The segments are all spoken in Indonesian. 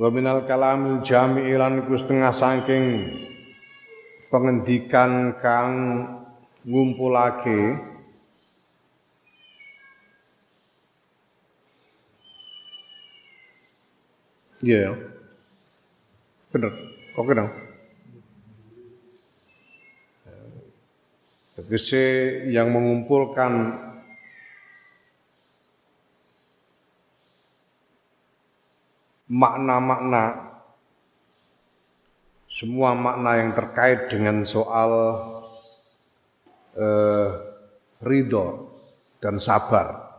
Wa minal kalamil jami'ilan iku setengah saking pengendikan kang ngumpulake Iya. Yeah. Bener. Kok kena? Tegese yang mengumpulkan makna-makna semua makna yang terkait dengan soal eh, ridho dan sabar.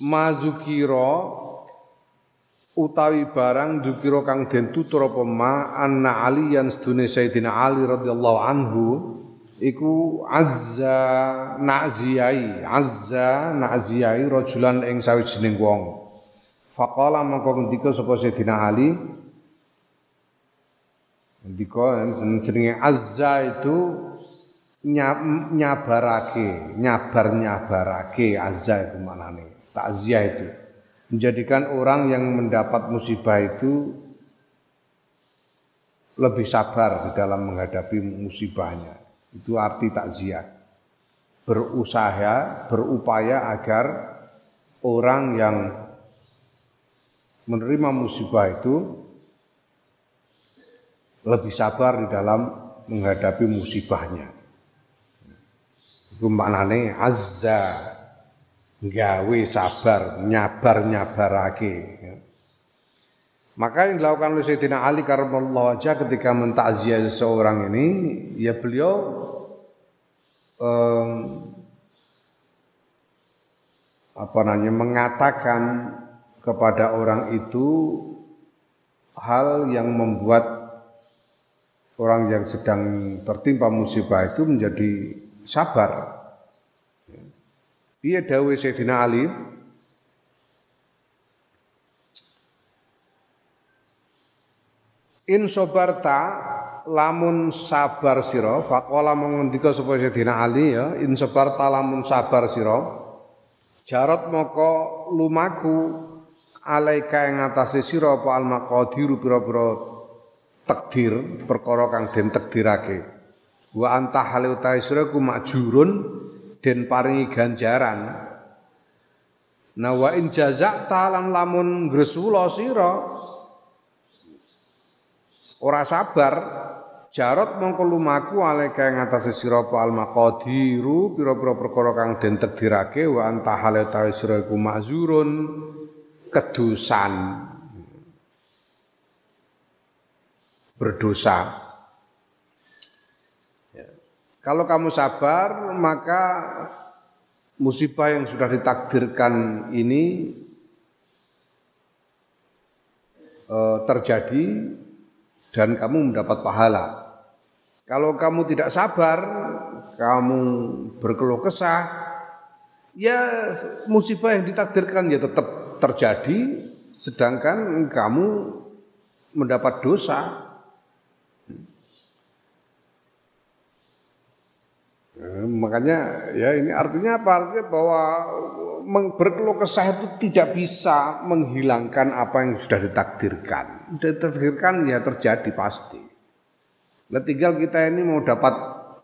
Mazukiro utawi barang dukiro kang den tutur apa ma anna aliyan sedune Sayyidina Ali radhiyallahu anhu iku azza na'ziyai azza na'ziyai rajulan ing sawijining wong. Faqala mongko ngendika sapa Sayyidina Ali? Ngendika jenenge azza itu nyabarake nyabar nyabarake azza itu maknane takziah itu. Menjadikan orang yang mendapat musibah itu lebih sabar di dalam menghadapi musibahnya itu arti takziah. Berusaha, berupaya agar orang yang menerima musibah itu lebih sabar di dalam menghadapi musibahnya. Itu maknane azza gawe sabar, nyabar-nyabarake. Maka yang dilakukan oleh Sayyidina Ali karramallahu wajah ketika mentakziah seseorang ini, ya beliau um, apa namanya mengatakan kepada orang itu hal yang membuat orang yang sedang tertimpa musibah itu menjadi sabar. Dia dawuh Sayyidina Ali In sobarta lamun sabar sira faqala mengendika sapa Sayyidina Ali ya in sobarta lamun sabar sira jarat moko lumaku alaika ing atase sira apa al maqadiru pira-pira takdir perkara kang den takdirake. Wa anta hale utahe sira ku majurun den paringi ganjaran. Nah wa in jazakta lan lamun gresula sira ora sabar jarot mongko lumaku aleka ing atase sira apa al maqadiru pira-pira perkara kang den takdirake wa anta hale tawi sira iku mazurun kedusan berdosa ya. kalau kamu sabar maka musibah yang sudah ditakdirkan ini eh, terjadi dan kamu mendapat pahala. Kalau kamu tidak sabar, kamu berkeluh kesah, ya musibah yang ditakdirkan ya tetap terjadi, sedangkan kamu mendapat dosa. Eh, makanya ya ini artinya apa? Artinya bahwa berkeluh kesah itu tidak bisa menghilangkan apa yang sudah ditakdirkan. Sudah ditakdirkan ya terjadi pasti. Nah, tinggal kita ini mau dapat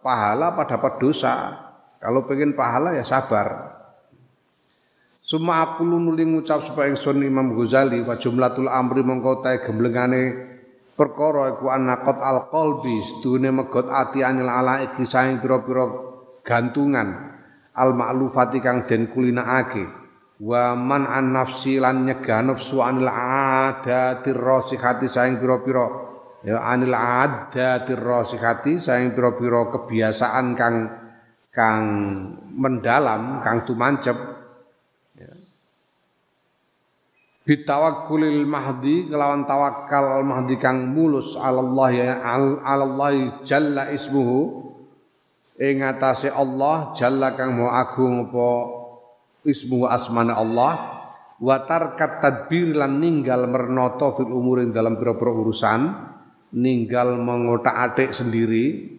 pahala apa dapat dosa. Kalau pengen pahala ya sabar. Suma aku nuli ngucap supaya ingsun Imam Ghazali wa jumlatul amri mongko ta gemblengane perkara iku anaqat al qalbi sedune megot ati anil ala iki saing pira-pira gantungan. Al ma'lufati kang den kulinakake. Wa man an nafsi lan nyegah nafsu anil adati rasihati saing pira-pira. Ya anil adati rasihati saing pira-pira kebiasaan kang kang mendalam kang tumancep. Bitawakkulil mahdi kelawan tawakal mahdi kang mulus Allah ya Allah jalla ismuhu ing atase Allah jalla kang mau agung apa ismu asmane Allah wa tarkat tadbir lan ninggal mernoto fil umurin dalam pira-pira urusan ninggal mengotak-atik sendiri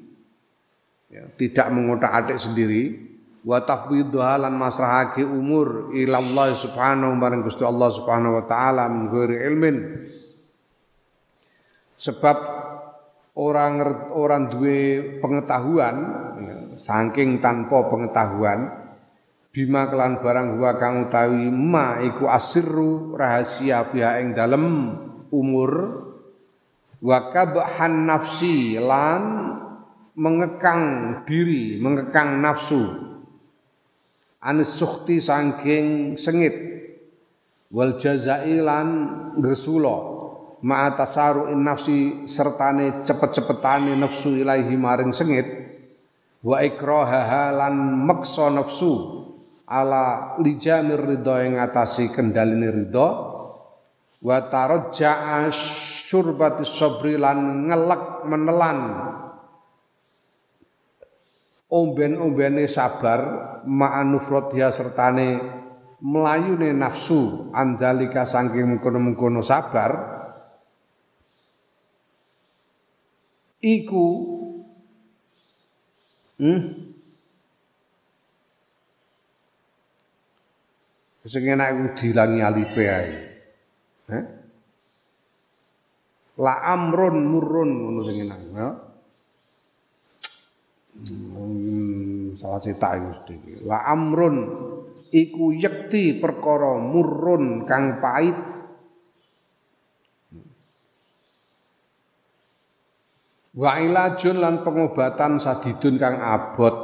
ya, tidak mengotak-atik sendiri wa tafwidha lan masrahake umur ila Allah subhanahu marang Gusti Allah subhanahu wa taala min ilmin. Sebab orang orang duwe pengetahuan ya, saking tanpa pengetahuan bima kelan barang huwa kang utawi ma iku asirru rahasia fiha ing dalem umur wa kabhan nafsi lan mengekang diri mengekang nafsu. Anis sukti saking sengit wal jazai lan gresula ma'a tasaru'in nafsi sertane cepet-cepetane nafsu ilaihi maring sengit. Wa ikrahaha lan maksa nafsu ala lijamir ridho yang ngatasi kendaline ridho wa tarajja'a syurbati sabri lan ngelek menelan omben-ombene sabar ma'anufrodya sertane melayune nafsu andalika saking mengkono-mengkono sabar iku hmm sing enak iku dilangi alife ae eh? la amrun murrun ngono sing enak ya Hmm, salah cetak iku. La amrun iku yekti perkara murrun kang pait Wa ilajun lan pengobatan sadidun kang abot.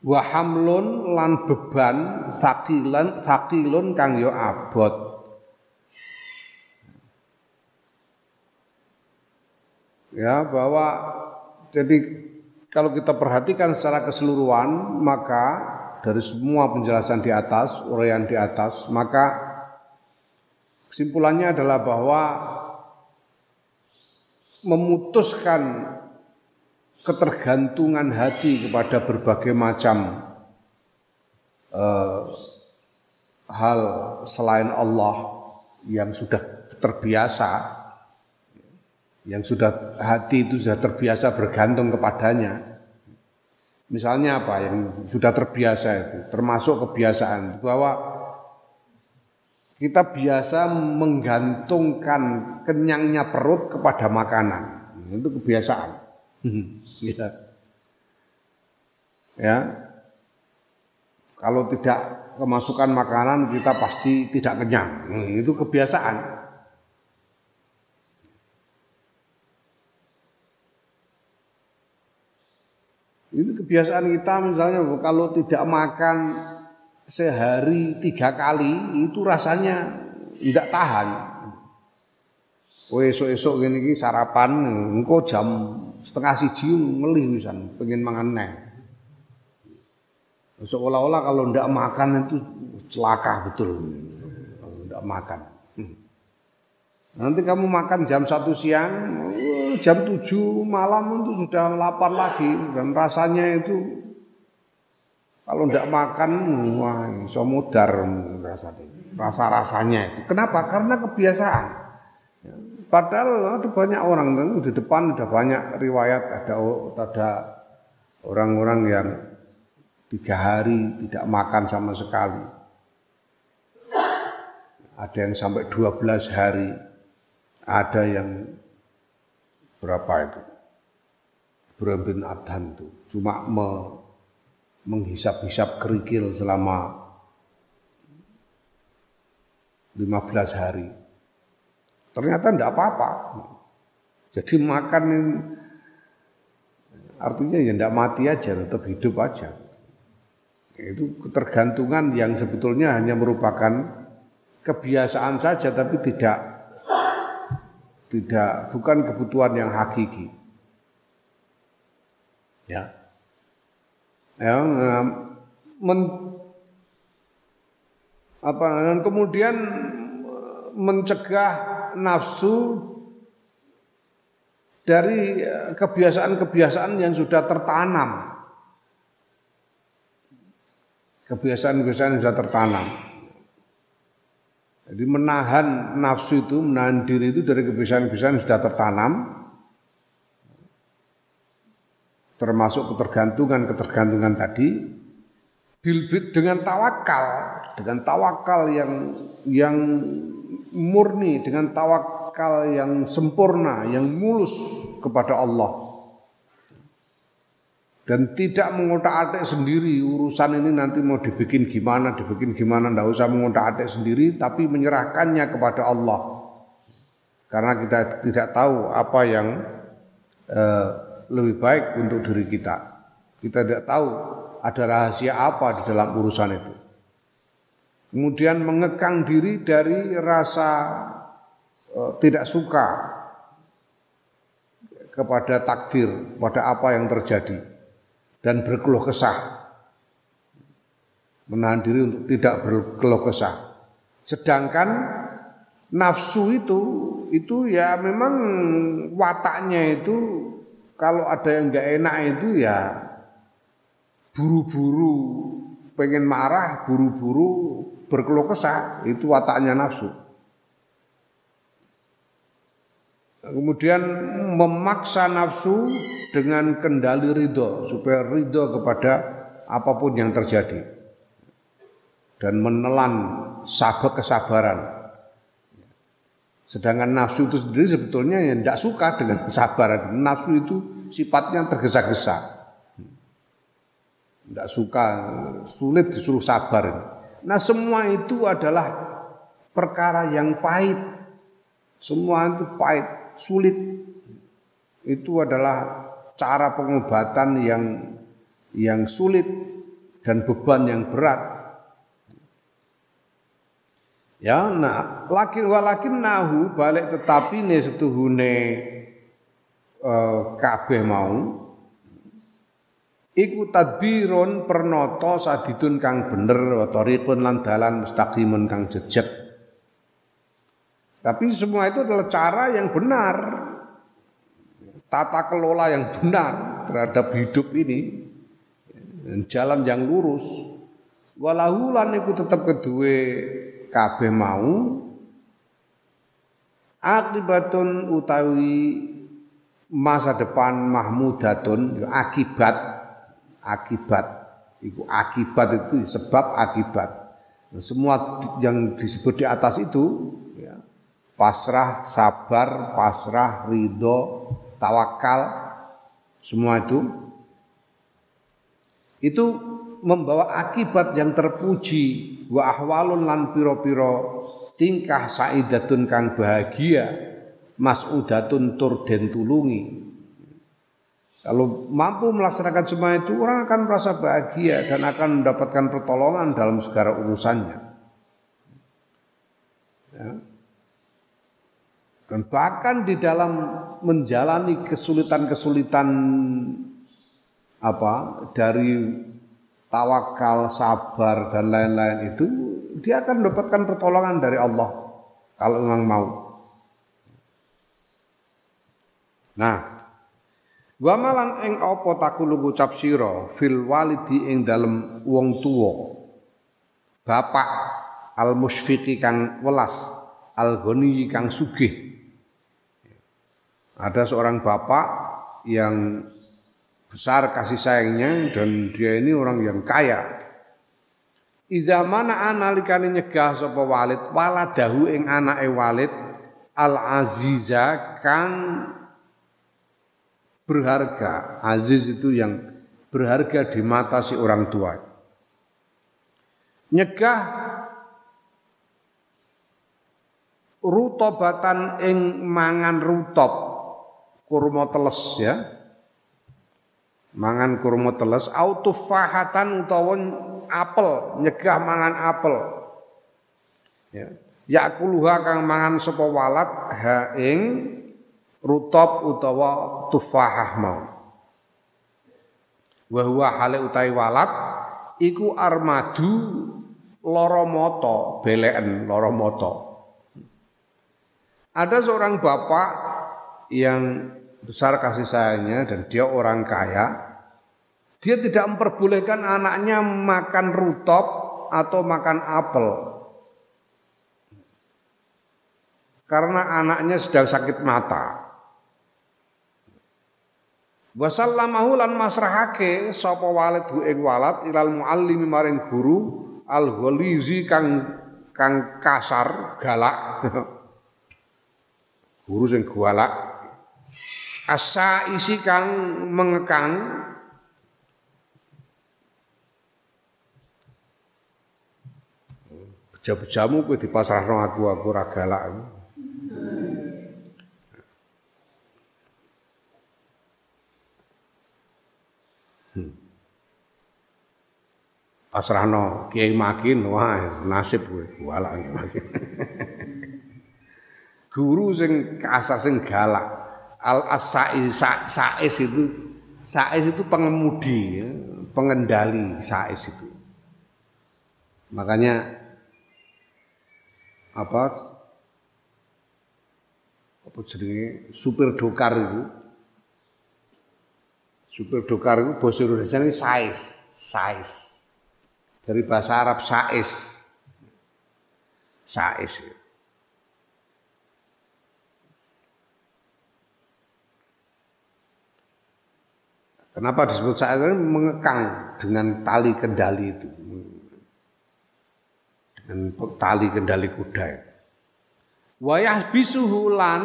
Wa hamlun lan beban sakilan sakilun kang yo abot. ya bahwa jadi kalau kita perhatikan secara keseluruhan maka dari semua penjelasan di atas, uraian di atas, maka kesimpulannya adalah bahwa memutuskan ketergantungan hati kepada berbagai macam uh, hal selain Allah yang sudah terbiasa yang sudah hati itu sudah terbiasa bergantung kepadanya. Misalnya apa yang sudah terbiasa itu, termasuk kebiasaan bahwa kita biasa menggantungkan kenyangnya perut kepada makanan. Itu kebiasaan. ya. ya. Kalau tidak kemasukan makanan kita pasti tidak kenyang. Itu kebiasaan. Itu kebiasaan kita misalnya kalau tidak makan sehari tiga kali itu rasanya tidak tahan. Oh esok-esok gini gini sarapan, engkau jam setengah siji ngelih misalnya, pengen mangan neh. Seolah-olah kalau tidak makan itu celaka betul, kalau tidak makan. Hmm. Nanti kamu makan jam satu siang, jam 7 malam itu sudah lapar lagi dan rasanya itu kalau tidak makan wah iso mudar rasanya. Rasa-rasanya itu. Kenapa? Karena kebiasaan. Padahal ada banyak orang di depan ada banyak riwayat ada ada orang-orang yang tiga hari tidak makan sama sekali. Ada yang sampai 12 hari. Ada yang berapa itu? Ibrahim bin Adhan itu cuma me, menghisap-hisap kerikil selama 15 hari. Ternyata tidak apa-apa. Jadi makan artinya ya tidak mati aja, tetap hidup aja. Itu ketergantungan yang sebetulnya hanya merupakan kebiasaan saja tapi tidak tidak bukan kebutuhan yang hakiki. Ya. Ya, men, apa dan kemudian mencegah nafsu dari kebiasaan-kebiasaan yang sudah tertanam. Kebiasaan-kebiasaan yang sudah tertanam. Jadi menahan nafsu itu, menahan diri itu dari kebiasaan-kebiasaan yang sudah tertanam, termasuk ketergantungan-ketergantungan tadi, dengan tawakal, dengan tawakal yang yang murni, dengan tawakal yang sempurna, yang mulus kepada Allah dan tidak mengotak-atik sendiri urusan ini nanti mau dibikin gimana, dibikin gimana, tidak usah mengotak-atik sendiri, tapi menyerahkannya kepada Allah. Karena kita tidak tahu apa yang eh, lebih baik untuk diri kita. Kita tidak tahu ada rahasia apa di dalam urusan itu. Kemudian mengekang diri dari rasa eh, tidak suka kepada takdir, pada apa yang terjadi dan berkeluh kesah. Menahan diri untuk tidak berkeluh kesah. Sedangkan nafsu itu itu ya memang wataknya itu kalau ada yang nggak enak itu ya buru-buru pengen marah, buru-buru berkeluh kesah, itu wataknya nafsu. Kemudian memaksa nafsu dengan kendali ridho supaya ridho kepada apa pun yang terjadi dan menelan sabar kesabaran. Sedangkan nafsu itu sendiri sebetulnya yang tidak suka dengan sabar. Nafsu itu sifatnya tergesa-gesa. Tidak suka, sulit disuruh sabar. Nah semua itu adalah perkara yang pahit. Semua itu pahit sulit itu adalah cara pengobatan yang yang sulit dan beban yang berat. Ya, nah, lakin walakin nahu balik tetapi ne setuhune uh, kabeh mau iku tadbiron pernoto sadidun kang bener wa tariqun lan dalan mustaqimun kang jejeg tapi semua itu adalah cara yang benar. Tata kelola yang benar terhadap hidup ini. Jalan yang lurus. Walahu lan iku tetep kedue kabeh mau akibatun utawi masa depan mahmudatun akibat akibat. Itu akibat itu sebab akibat. Semua yang disebut di atas itu pasrah, sabar, pasrah, ridho, tawakal, semua itu itu membawa akibat yang terpuji wa ahwalun lan piro-piro tingkah saidatun kang bahagia mas'udatun tur den tulungi kalau mampu melaksanakan semua itu orang akan merasa bahagia dan akan mendapatkan pertolongan dalam segala urusannya ya. Dan bahkan di dalam menjalani kesulitan-kesulitan apa dari tawakal, sabar dan lain-lain itu dia akan mendapatkan pertolongan dari Allah kalau memang mau. Nah, wa malan ing apa takulu ngucap sira fil walidi ing dalem wong tuwa. Bapak al musfiqi kang welas, al ghani kang sugih. Ada seorang bapak yang besar kasih sayangnya dan dia ini orang yang kaya. Iza mana analikane nyegah sapa walid waladahu ing anake walid al aziza kang berharga. Aziz itu yang berharga di mata si orang tua. Nyegah rutobatan ing mangan rutop kurma teles ya. Mangan kurma teles autofahatan utawa apel, nyegah mangan apel. Ya. Yakuluha kang mangan sapa walat ha ing rutop utawa tufahah mau. Wa huwa hale utai walat iku armadu loro moto, beleken loro moto. Ada seorang bapak yang besar kasih sayangnya dan dia orang kaya. Dia tidak memperbolehkan anaknya makan rutop atau makan apel. Karena anaknya sedang sakit mata. Wa sallamahu lan masrahake sapa walid hu ing walad ilal muallimi maring guru al ghalizi kang kang kasar galak. guru sing galak. Asa isi kang mengekang Beja-bejamu kowe dipasrahno aku aku ora galak. pasrahno Kiai Makin wah nasib gue walak Makin. Guru sing kasar sing galak al asai sais itu sais itu pengemudi pengendali sais itu. Makanya apa apa jenenge supir dokar itu supir dokar itu bahasa Indonesia ini sais sais dari bahasa Arab sais. Sais. Kenapa disebut sais? Mengekang dengan tali kendali itu. Tali kendali kuda. Wayah bisuhu lan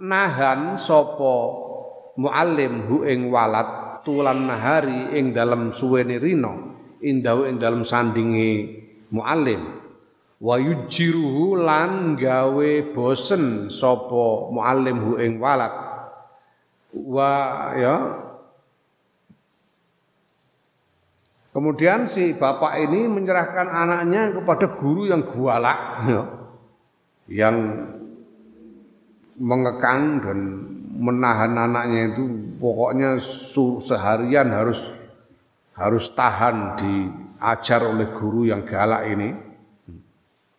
nahan sopo muallim hu ing walat tulan nahari ing dalam suweni rino indahu ing dalam sandingi muallim wa yujiruhu lan gawe bosen sapa muallim hu ing walad wa ya Kemudian si bapak ini menyerahkan anaknya kepada guru yang gualak, ya, yang mengekang dan menahan anaknya itu pokoknya seharian harus harus tahan diajar oleh guru yang galak ini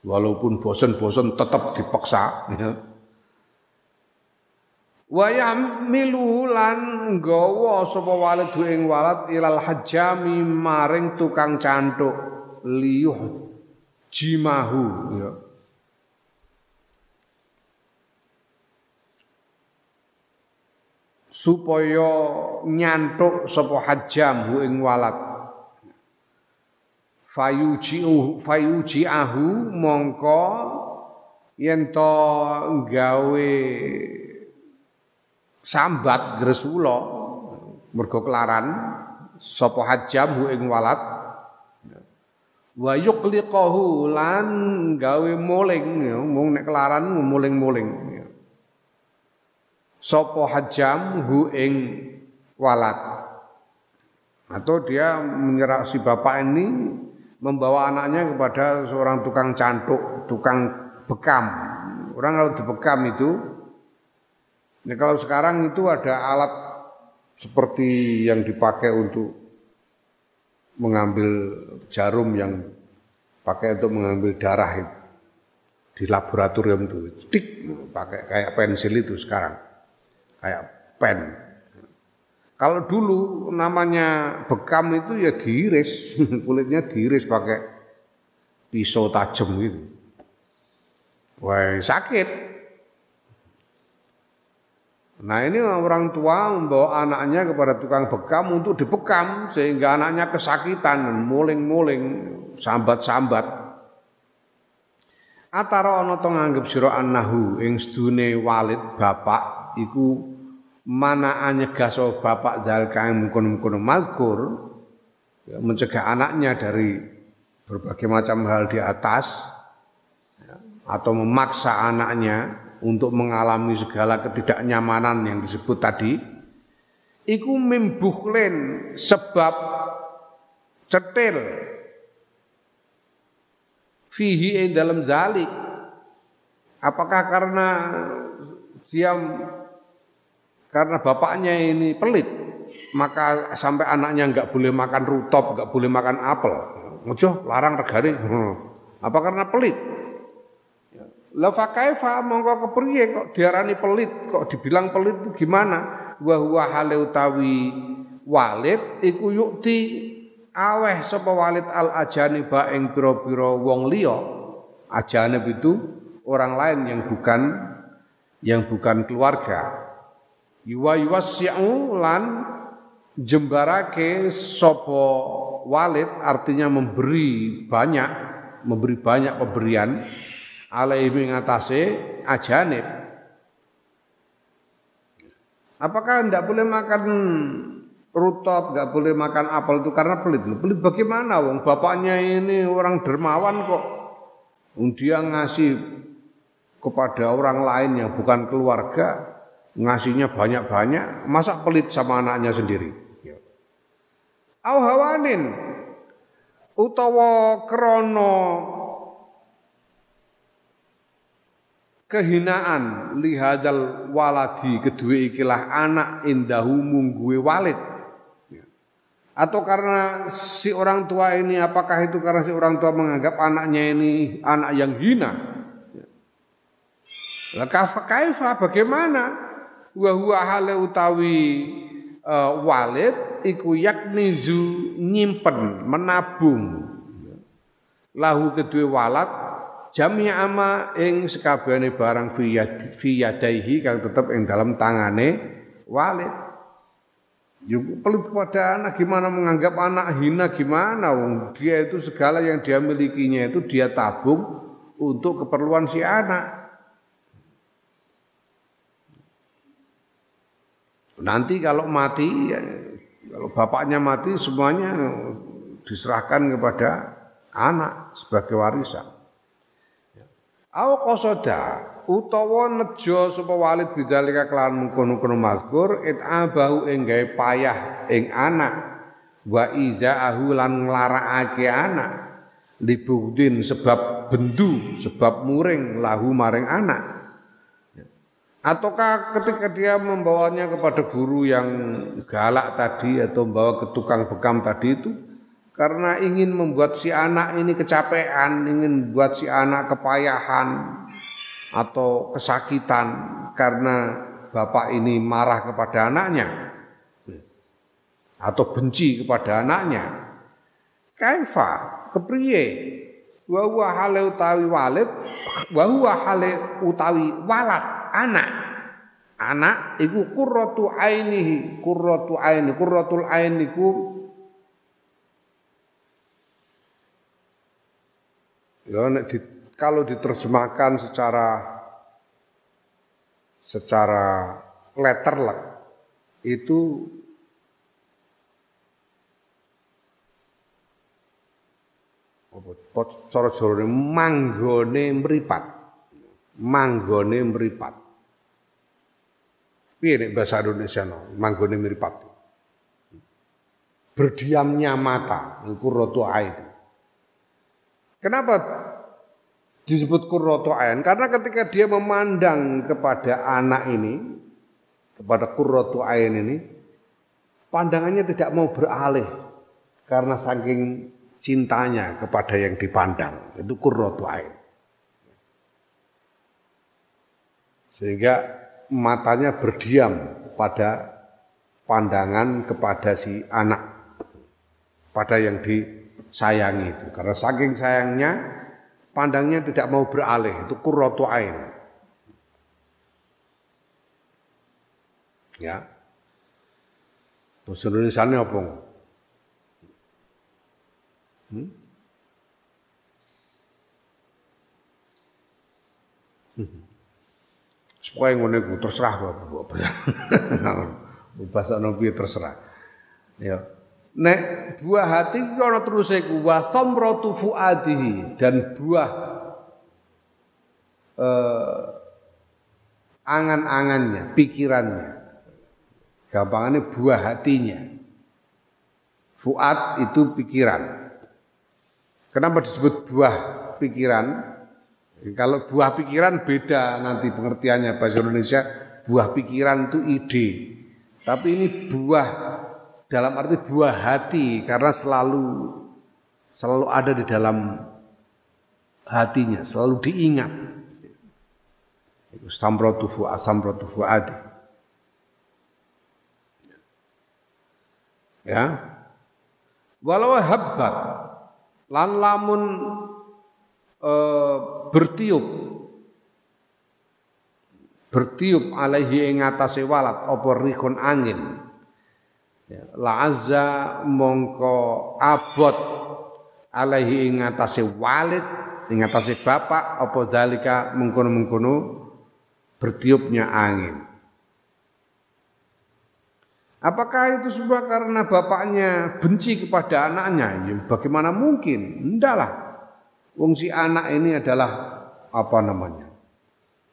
walaupun bosan-bosan tetap dipaksa ya. Wa yamilu lan gawa sapa walid ing walad ilal hajami maring tukang cantuk liyuh jimahu. Ya. Supaya nyantuk sapa hajam ing walad. Fayuji'u fayuji'ahu mongko yen to gawe sambat gresula mergo kelaran sapa hajam hu ing walad wa yuqliqahu lan gawe moling ya mung nek kelaran muling-muling Sopo hajam hu ing walad atau dia menyerah si bapak ini membawa anaknya kepada seorang tukang cantuk, tukang bekam. Orang kalau dibekam itu, ini kalau sekarang itu ada alat seperti yang dipakai untuk mengambil jarum yang pakai untuk mengambil darah itu di laboratorium itu, tik pakai kayak pensil itu sekarang kayak pen. Kalau dulu namanya bekam itu ya diiris, kulitnya diiris pakai pisau tajam gitu. Wah sakit. Nah ini orang tua membawa anaknya kepada tukang bekam untuk dibekam sehingga anaknya kesakitan, muling-muling, sambat-sambat. Atara ana to nganggep sira annahu ing sedune walid bapak iku mana nyegah bapak zal kang mungkon-mungkon mazkur ya, mencegah anaknya dari berbagai macam hal di atas ya, atau memaksa anaknya untuk mengalami segala ketidaknyamanan yang disebut tadi iku mimbuhlen sebab cetil fihi dalam zalik apakah karena dia karena bapaknya ini pelit, maka sampai anaknya nggak boleh makan rutop, nggak boleh makan apel. Ojo larang regane. Hmm. Apa karena pelit? La fa kaifa mongko kepriye kok diarani pelit, kok dibilang pelit itu gimana? Wa huwa hale utawi walid iku yukti aweh sapa walid al ajaniba ing pira-pira wong liya. Ajanib itu orang lain yang bukan yang bukan keluarga. Yuwa yuwassi'u lan jembarake sopo walid artinya memberi banyak memberi banyak pemberian alaihi ngatasé ajanib apakah tidak boleh makan rutop nggak boleh makan apel itu karena pelit? Pelit bagaimana wong? Bapaknya ini orang dermawan kok. Dia ngasih kepada orang lain yang bukan keluarga ngasihnya banyak-banyak masa pelit sama anaknya sendiri? Au hawanin utawa krana kehinaan lihadal waladi kedua ikilah anak indahu mungguwe walid. Atau karena si orang tua ini apakah itu karena si orang tua menganggap anaknya ini anak yang hina? Lah kaifa bagaimana? Wa huwa utawi uh, walid iku yaknizu nyimpen menabung. Lahu kedua walad jami ama ing sekabehane barang fiyadaihi kang tetep ing dalam tangane walid. Yuk pelit pada anak gimana menganggap anak hina gimana? Wong dia itu segala yang dia milikinya itu dia tabung untuk keperluan si anak. Nanti kalau mati, ya, kalau bapaknya mati semuanya diserahkan kepada anak sebagai warisan. Au qasoda utawa nejo sapa walid bidzalika kelawan mengkono-kono mazkur it abahu ing gawe payah ing anak wa izaahu lan nglarakake anak libudin sebab bendu sebab muring lahu maring anak. Ataukah ketika dia membawanya kepada guru yang galak tadi atau membawa ke tukang bekam tadi itu karena ingin membuat si anak ini kecapean, ingin membuat si anak kepayahan atau kesakitan karena bapak ini marah kepada anaknya. Atau benci kepada anaknya. Kaifa? Kepriye? Wa huwa hale utawi walid? Wa huwa hale utawi walad anak. Anak iku qurratu ainihi qurratu aini qurratul ain ya di, kalau diterjemahkan secara secara letterlek itu cara jarane manggone mripat manggone mripat Piye nek bahasa Indonesia no, manggone mripat. Berdiamnya mata, qurratu ain. Kenapa disebut qurratu ain? Karena ketika dia memandang kepada anak ini, kepada qurratu ain ini, pandangannya tidak mau beralih karena saking cintanya kepada yang dipandang. Itu qurratu ain. Sehingga matanya berdiam pada pandangan kepada si anak pada yang disayangi itu karena saking sayangnya pandangnya tidak mau beralih itu kurratu ain ya bahasa Indonesia ini apa hmm? Hmm. Supaya ngono iku terserah kok. Bahasa nabi terserah. Ya. Nek buah hati ki ana terus iku wastamratu fuadihi dan buah eh, angan-angannya, pikirannya. Gampangannya buah hatinya. Fuad itu pikiran. Kenapa disebut buah pikiran? Kalau buah pikiran beda nanti pengertiannya bahasa Indonesia buah pikiran itu ide. Tapi ini buah dalam arti buah hati karena selalu selalu ada di dalam hatinya, selalu diingat. Samratu fu'ad, samratu fu'ad. Ya. Walau habbat lan lamun e, bertiup bertiup alaihi ing atase walat apa rihun angin ya, la azza mongko abot alaihi ing atase walid ing atase bapak apa dalika mengkono-mengkono bertiupnya angin. Apakah itu sebab karena bapaknya benci kepada anaknya? Ya, bagaimana mungkin? Endahlah. Wong si anak ini adalah apa namanya?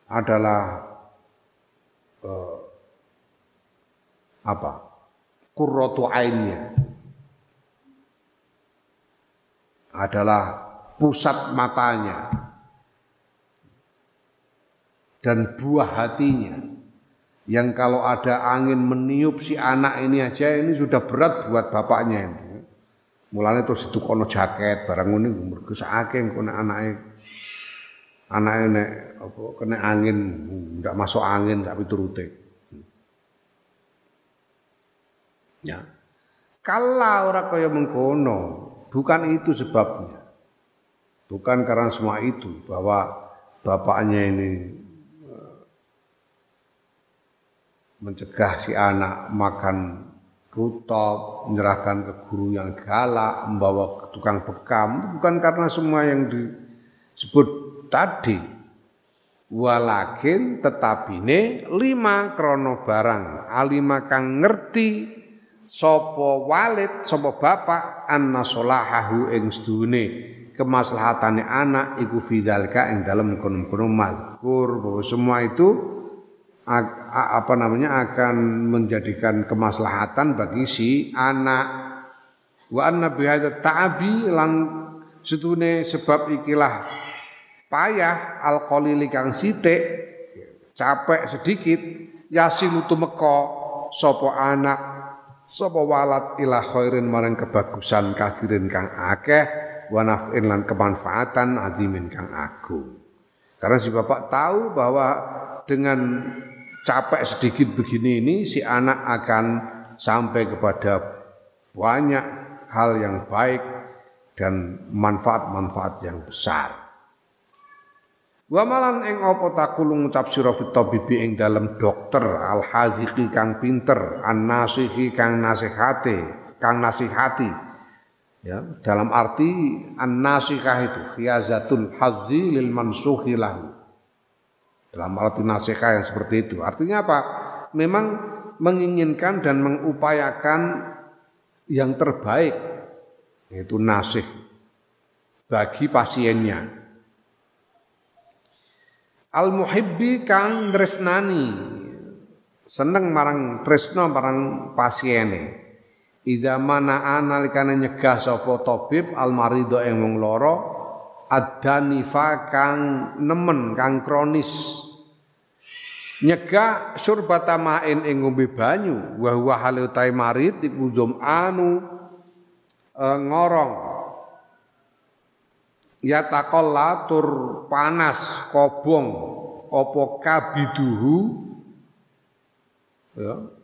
Adalah uh, apa? Kurrotu ainnya. Adalah pusat matanya dan buah hatinya yang kalau ada angin meniup si anak ini aja ini sudah berat buat bapaknya ini. Mulanya terus itu kono jaket barang ini mergo sakake kono anaknya anaknya nek apa kena angin ndak masuk angin tapi turute. Ya. Kalau orang kaya mengkono, bukan itu sebabnya. Bukan karena semua itu bahwa bapaknya ini eh, mencegah si anak makan rutop, menyerahkan ke guru yang galak, membawa ke tukang bekam, bukan karena semua yang disebut tadi. Walakin tetapine lima krono barang, alima kang ngerti sopo walid, sopo bapak, anna solahahu ing sedune kemaslahatane anak iku fidzalika ing dalam kono-kono mazkur bahwa semua itu apa namanya akan menjadikan kemaslahatan bagi si anak. Wa anna bihadza ta'abi lan setune sebab ikilah payah alqalili kang sithik capek sedikit yasin tumeka sapa anak sapa walad ila khairin marang kebagusan kasirin kang akeh wa naf'in lan kemanfaatan azimin kang agung. Karena si bapak tahu bahwa dengan capek sedikit begini ini si anak akan sampai kepada banyak hal yang baik dan manfaat-manfaat yang besar. Wa malan ing apa takulung ngucap sira fit tabibi ing dalem dokter al haziqi kang pinter an nasihi kang nasihati kang nasihati Ya, dalam arti an-nasikah itu khiyazatul hadzi lil mansuhi lahu. Dalam arti nasikah yang seperti itu. Artinya apa? Memang menginginkan dan mengupayakan yang terbaik yaitu nasih bagi pasiennya. Al muhibbi kang tresnani. Seneng marang tresno marang pasiene. Ida mana analikane nyegah sapa tabib almarido ing wong lara adanifa kang nemen kang kronis. Nyegah surbata main ing ngombe banyu wa huwa halu marid iku anu ngorong ya takolla tur panas kobong apa kabiduhu ya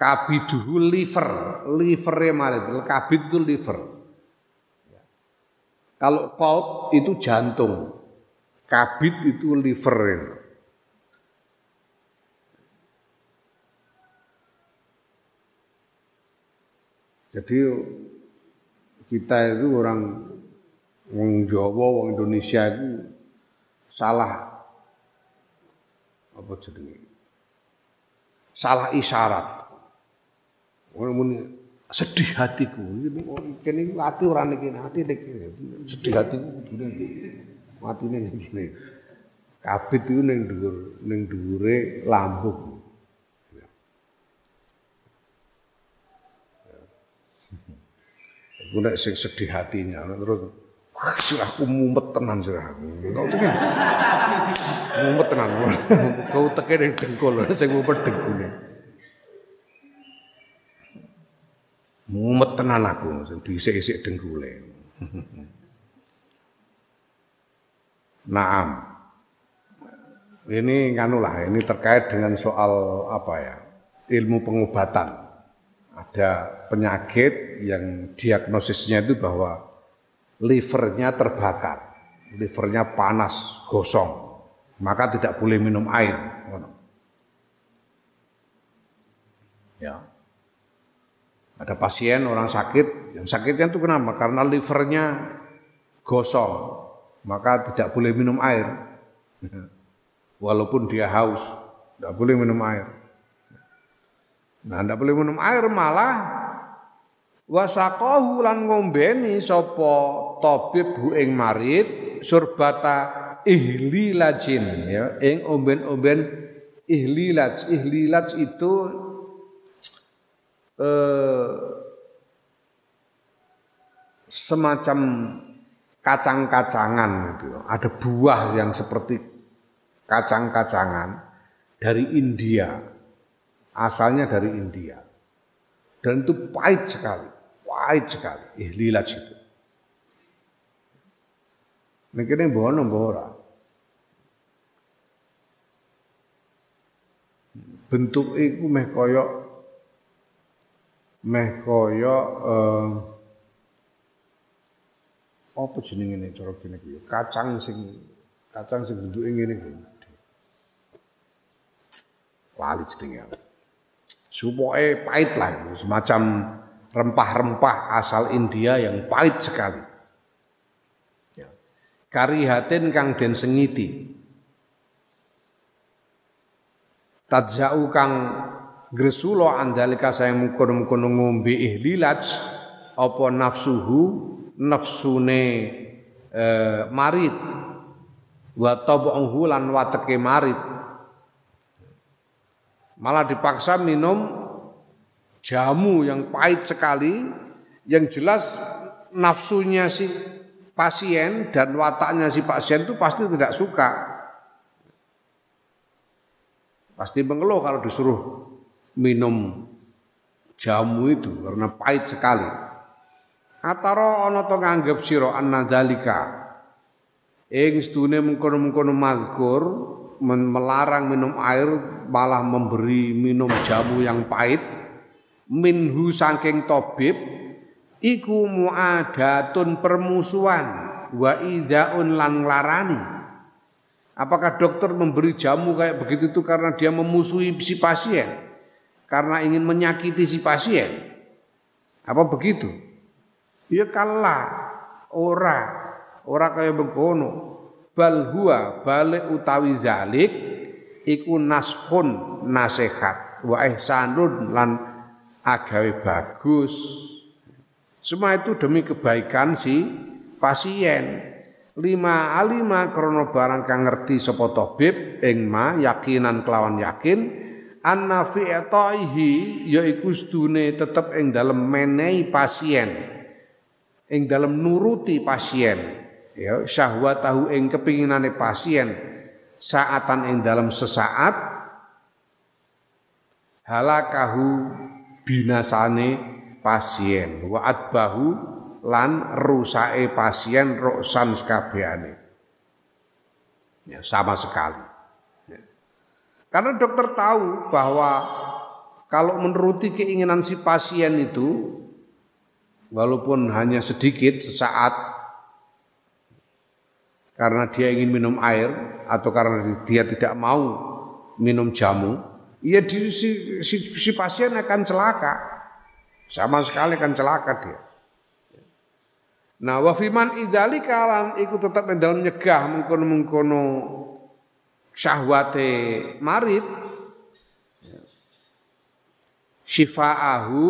Kabiduhu liver, livernya malah kabid itu liver. Kalau pulp itu jantung, kabid itu liver. Jadi kita itu orang orang Jawa, orang Indonesia itu salah apa jadi salah isyarat. Muni sedih hatiku. Kene ati ora niki ati nek sedih hatiku kudune matine ning kene. Kabit iku ning dhuwur ning dhuwure lambung. Aku nek sing sedih hatinya terus sirahku mumet tenan sirahku. Kau cekin. mumet tenan. Kau teke ning dengkul sing mumet dengkule. Mumet tenan aku, dhisik-isik dengkule. Naam. Ini kanulah, ini terkait dengan soal apa ya? Ilmu pengobatan. Ada penyakit yang diagnosisnya itu bahwa livernya terbakar, livernya panas, gosong, maka tidak boleh minum air. Ya. Ada pasien orang sakit, yang sakitnya itu kenapa? Karena livernya gosong, maka tidak boleh minum air. Walaupun dia haus, tidak boleh minum air. Nah, tidak boleh minum air malah wasaqahu lan ngombeni sapa tabib hu ing marid surbata ihlilajin ya ing omben-omben ihlilaj ihlilaj itu eh, semacam kacang-kacangan gitu. Ada buah yang seperti kacang-kacangan dari India. Asalnya dari India. Dan itu pahit sekali. Pahit sekali. Ihlilaj itu. Mikirnya bono ora. Bentuk itu meh koyok meh koyok eh, apa jenenge ini cara kene kacang sing kacang sing bentuke ngene iki lali jenenge supoe pahit lah semacam rempah-rempah asal India yang pahit sekali. Ya. karihatin kang den sengiti. Tadzau kang gresulo andalika saya mungkon-mungkon ngombe ihlilaj apa nafsuhu nafsune eh, marit. Wa tabuhu lan wateke marit. Malah dipaksa minum jamu yang pahit sekali yang jelas nafsunya si pasien dan wataknya si pasien itu pasti tidak suka. Pasti mengeluh kalau disuruh minum jamu itu karena pahit sekali. Ataro ana to nganggep sira annadzalika. Ing sedune mengkono-mengkono mazkur melarang minum air malah memberi minum jamu yang pahit minhu saking tabib iku muadatun permusuhan wa idzaun lan larani. Apakah dokter memberi jamu kayak begitu itu karena dia memusuhi si pasien? Karena ingin menyakiti si pasien? Apa begitu? Ya kalah ora. Ora kaya mengkono. Bal huwa balik utawi zalik iku nashun nasihat wa ihsanun lan agawe bagus. Semua itu demi kebaikan si pasien. Lima alima krono barang kang ngerti sapa tabib ing ma yakinan kelawan yakin anna fi'taihi yaiku sedune tetep ing dalem menehi pasien ing dalam nuruti pasien ya tahu ing kepinginane pasien saatan ing dalam sesaat halakahu binasane pasien. Wa bahu lan rusake pasien roksan sekabehane ya sama sekali. Ya. karena dokter tahu bahwa kalau menuruti keinginan si pasien itu walaupun hanya sedikit sesaat karena dia ingin minum air atau karena dia tidak mau minum jamu, ya di, si, si, si pasien akan celaka. Sama sekali akan celaka dia. Nah, wafiman idali kalan ikut tetap dalam nyegah mengkono-mengkono syahwate marit syifaahu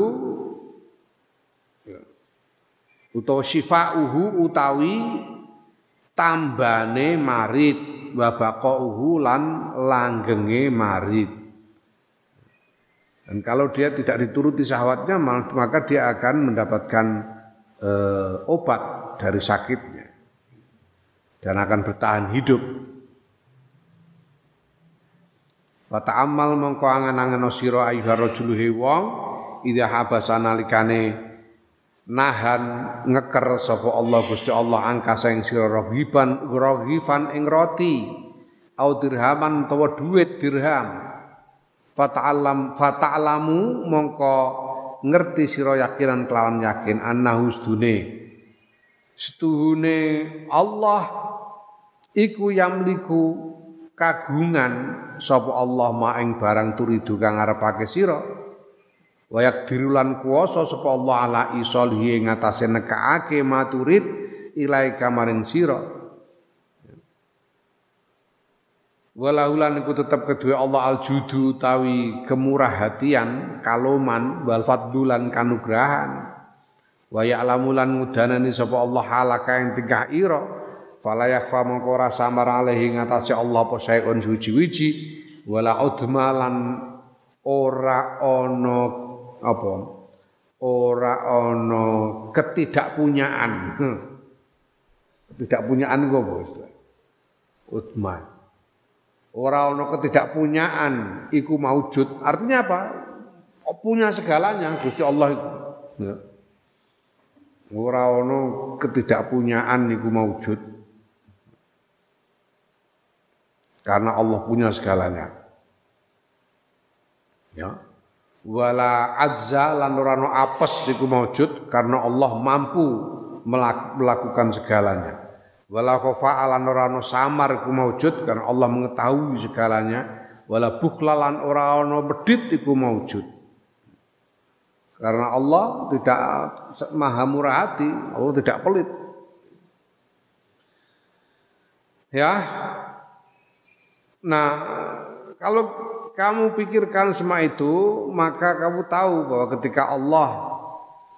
utawa syifauhu utawi tambane marit wa baqauhu lan langgenge marit dan kalau dia tidak dituruti syahwatnya maka dia akan mendapatkan e, obat dari sakitnya. Dan akan bertahan hidup. Wa ta'ammal mongko angen-angen sira ayyuhar rajulu wong idza habasa nalikane nahan ngeker sapa Allah Gusti Allah angka sing sira rogiban rogifan ing roti au dirhaman utawa duit dirham fata'allam fata'lamu mongko ngerti sira yakinan kelawan yakin annahu sedune. Setuhune Allah iku yamliku kagungan sapa Allah maing barang turidu kang ngarepake sira. Wayak dirulan kuwasa sapa Allah ala isolihi ing atase nekaake maturid ilai kamaring sira Walaulan iku tetep kedua Allah aljudu tawi kemurah hatian, kaloman, wal fadlulan kanugrahan. Wa ya'lamulan ngudanani sapa Allah halaka yang tingkah ira, fala yakfa mongko samar alaihi ngatasi Allah apa sayun suci-wiji. Wala udmalan ora ono apa? Ora ono ketidakpunyaan. Ketidakpunyaan gue bos udman ora ono ketidakpunyaan iku maujud artinya apa punya segalanya Gusti Allah itu ya. ora ono ketidakpunyaan iku maujud karena Allah punya segalanya. Ya. Wala azza lan ora apes iku maujud karena Allah mampu melakukan segalanya. Wala khofa lan ora samar iku maujud karena Allah mengetahui segalanya. Wala bukhla lan ora ana bedit iku maujud. Karena Allah tidak maha murah hati, Allah tidak pelit. Ya, Nah, kalau kamu pikirkan semua itu, maka kamu tahu bahwa ketika Allah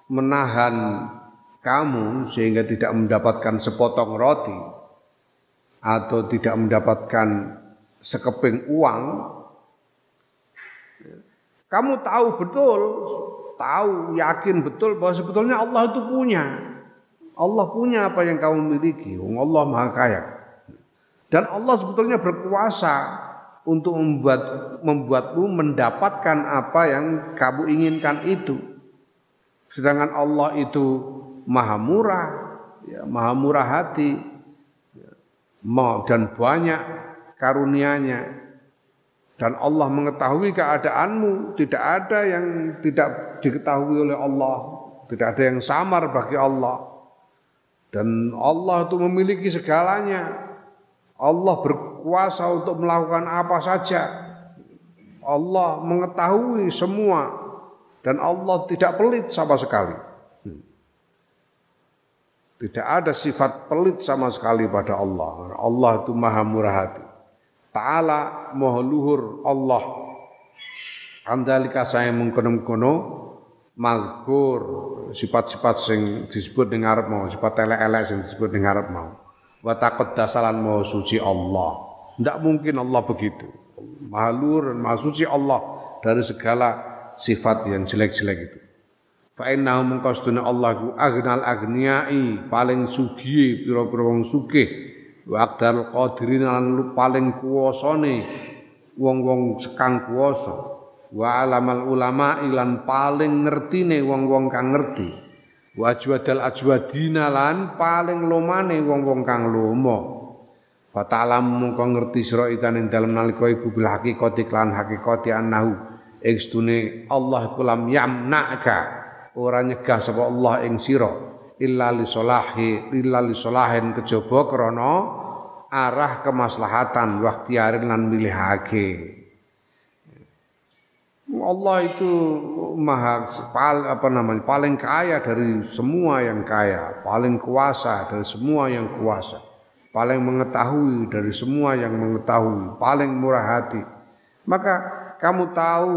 menahan kamu sehingga tidak mendapatkan sepotong roti atau tidak mendapatkan sekeping uang, kamu tahu betul, tahu yakin betul bahwa sebetulnya Allah itu punya. Allah punya apa yang kamu miliki. Allah Maha Kaya. Dan Allah sebetulnya berkuasa untuk membuat membuatmu mendapatkan apa yang kamu inginkan itu. Sedangkan Allah itu maha murah, ya, maha murah hati, ya, dan banyak karunianya. Dan Allah mengetahui keadaanmu, tidak ada yang tidak diketahui oleh Allah, tidak ada yang samar bagi Allah. Dan Allah itu memiliki segalanya, Allah berkuasa untuk melakukan apa saja. Allah mengetahui semua dan Allah tidak pelit sama sekali. Tidak ada sifat pelit sama sekali pada Allah. Allah itu maha murah hati. Ta'ala moha luhur Allah. Andalika saya mengkono-kono mazkur sifat-sifat sing disebut dengan Arab mau, sifat elek-elek sing disebut dengan Arab mau wa taqaddasalan maha suci Allah. Tidak mungkin Allah begitu. Maha luhur maha suci Allah dari segala sifat yang jelek-jelek itu. Fa innahu mengkostuna Allah ku agnal agniyai paling sugih pira-pira wong sugih. Wa qadirin lan paling kuwasane wong-wong sekang kuwasa. Wa alamal ulama ilan paling ngertine wong-wong kang ngerti. Wajwadal ajwadina lan paling lomane wong-wong kang lomo. Fatalam mungko ngerti sira ikan ing dalem nalika iku bil hakikati lan hakikati annahu ing Allah iku lam yamna'ka ora nyegah sapa Allah ing sira illa li solahi illa li solahin kejaba krana arah kemaslahatan waktiarin lan milihake. Allah itu maha apa namanya paling kaya dari semua yang kaya, paling kuasa dari semua yang kuasa, paling mengetahui dari semua yang mengetahui, paling murah hati. Maka kamu tahu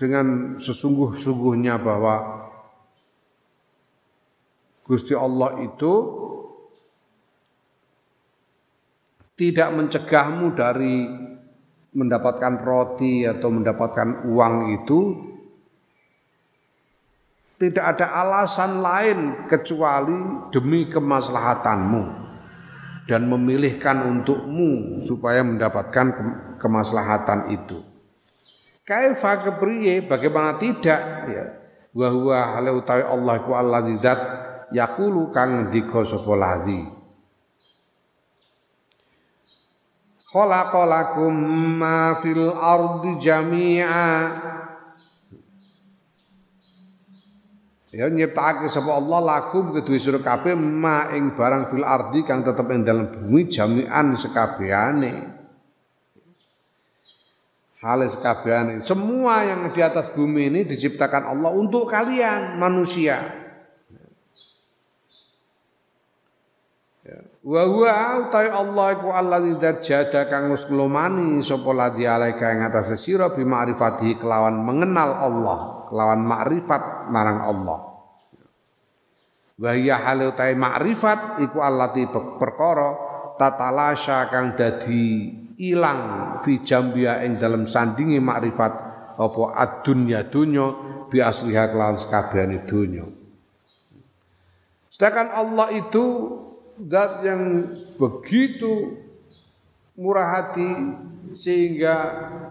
dengan sesungguh-sungguhnya bahwa Gusti Allah itu tidak mencegahmu dari mendapatkan roti atau mendapatkan uang itu. Tidak ada alasan lain kecuali demi kemaslahatanmu dan memilihkan untukmu supaya mendapatkan kemaslahatan itu. Kaifa kepriye? Bagaimana tidak? Ya. Wa huwa Allah ku Allah yaqulu kang ndika sapa ladzi khalaqalakum ma fil ardi jami'a Ya nyiptakake sapa Allah lakum kedue sira kabeh ma ing barang fil ardi kang tetep ing dalam bumi jami'an sekabehane. Hale sekabehane. Semua yang di atas bumi ini diciptakan Allah untuk kalian manusia. Ya. Wa huwa utai Allah iku allazi jada kang wis nglomani sapa ladzi alaika ing atase sira bi ma'rifati kelawan mengenal Allah kelawan makrifat marang Allah. Wa hiya halu ta makrifat iku allati perkara tatalasya kang dadi ilang fi jambia ing dalam sandingi makrifat apa ad-dunya dunya bi asliha kelawan sakabehane dunya. Sedangkan Allah itu zat yang begitu murah hati sehingga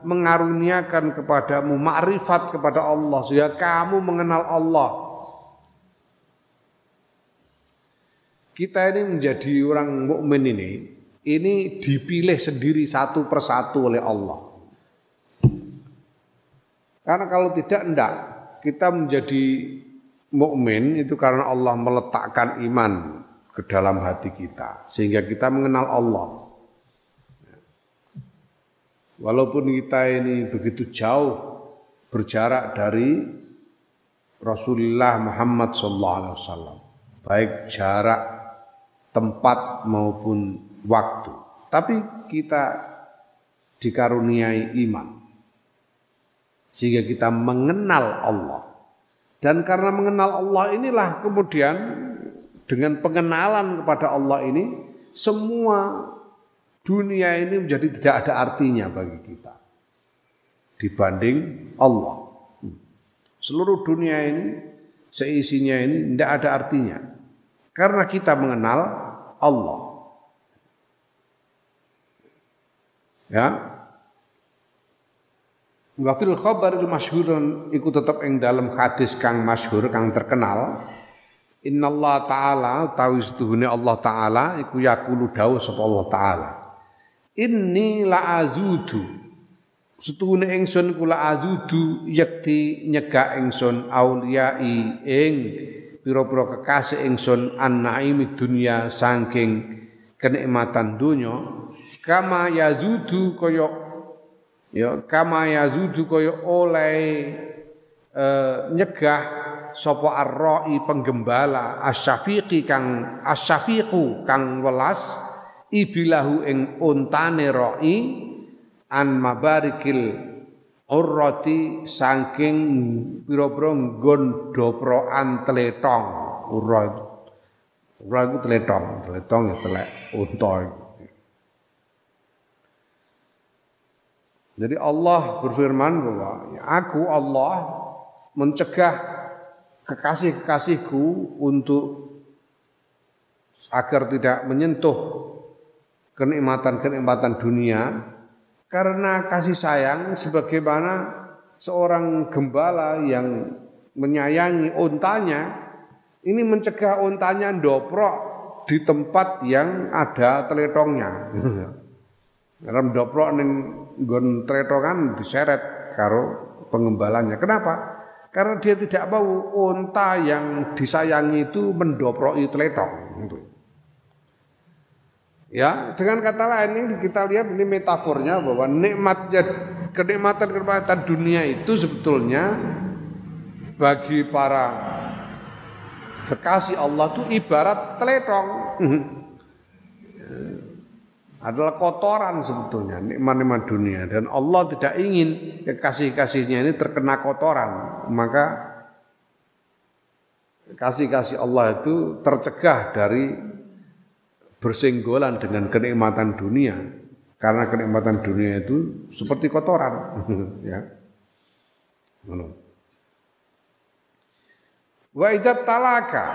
mengaruniakan kepadamu makrifat kepada Allah sehingga kamu mengenal Allah. Kita ini menjadi orang mukmin ini ini dipilih sendiri satu persatu oleh Allah. Karena kalau tidak enggak kita menjadi mukmin itu karena Allah meletakkan iman ke dalam hati kita sehingga kita mengenal Allah. Walaupun kita ini begitu jauh berjarak dari Rasulullah Muhammad SAW, baik jarak tempat maupun waktu, tapi kita dikaruniai iman sehingga kita mengenal Allah. Dan karena mengenal Allah inilah kemudian dengan pengenalan kepada Allah ini semua dunia ini menjadi tidak ada artinya bagi kita dibanding Allah. Seluruh dunia ini seisinya ini tidak ada artinya karena kita mengenal Allah. Ya. Wa fil khabar masyhurun iku tetep ing dalam hadis kang masyhur kang terkenal Innallaha ta'ala tahu setuhune Allah taala iku yakulu dawuh sapa Allah taala. Inni la'azudu. Setuhune ingsun kula azudu yakti nyegak ingsun auliyai ing pira-pira kekasih ingsun an-naimi dunya saking kenikmatan dunya kama yazudu kaya ya kama yazudu kaya oleh uh, nyegah sapa arroi penggembala asyafiqi kang asyafiqu kang welas ibilahu ing untane roi an mabarikil urrati saking pira-pira nggon doproan tletong urra urra iku tletong tletong ya telek unta Jadi Allah berfirman bahwa aku Allah mencegah kekasih-kekasihku untuk agar tidak menyentuh kenikmatan-kenikmatan dunia karena kasih sayang sebagaimana seorang gembala yang menyayangi ontanya ini mencegah ontanya doprok di tempat yang ada teletongnya. Karena doprok ning nggon teletongan diseret karo pengembalanya. Kenapa? Karena dia tidak mau onta yang disayangi itu mendoproki teletong. Gitu. Ya, dengan kata lain ini kita lihat ini metafornya bahwa nikmatnya kenikmatan kenikmatan dunia itu sebetulnya bagi para kekasih Allah itu ibarat teletong. Adalah kotoran sebetulnya nikmat-nikmat dunia. Dan Allah tidak ingin kekasih-kasihnya ini terkena kotoran. Maka kasih-kasih Allah itu tercegah dari bersenggolan dengan kenikmatan dunia. Karena kenikmatan dunia itu seperti kotoran ya. Wa idat talaka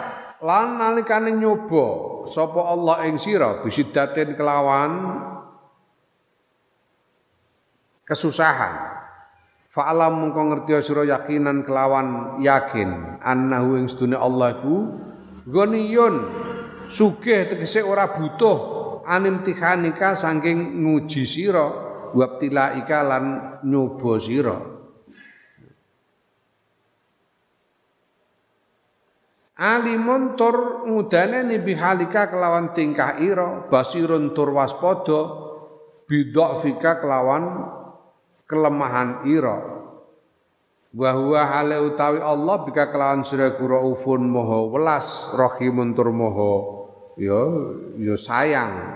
lan nalikane nyoba sapa Allah ing sira bisidatin kelawan kesusahan. Fa'alam mengko ngerti sira yakinan kelawan yakin annahu ing sedune Allah iku ghaniyun sugih tegese ora butuh anim tikhanika saking nguji sira wabtilaika lan nyoba sira Alimun tur ngudaneni bihalika kelawan tingkah ira basirun tur waspada bidhafika kelawan kelemahan ira. Wa huwa hale utawi Allah bika kelawan sira kura ufun moho welas rahimun tur moho. Ya ya sayang.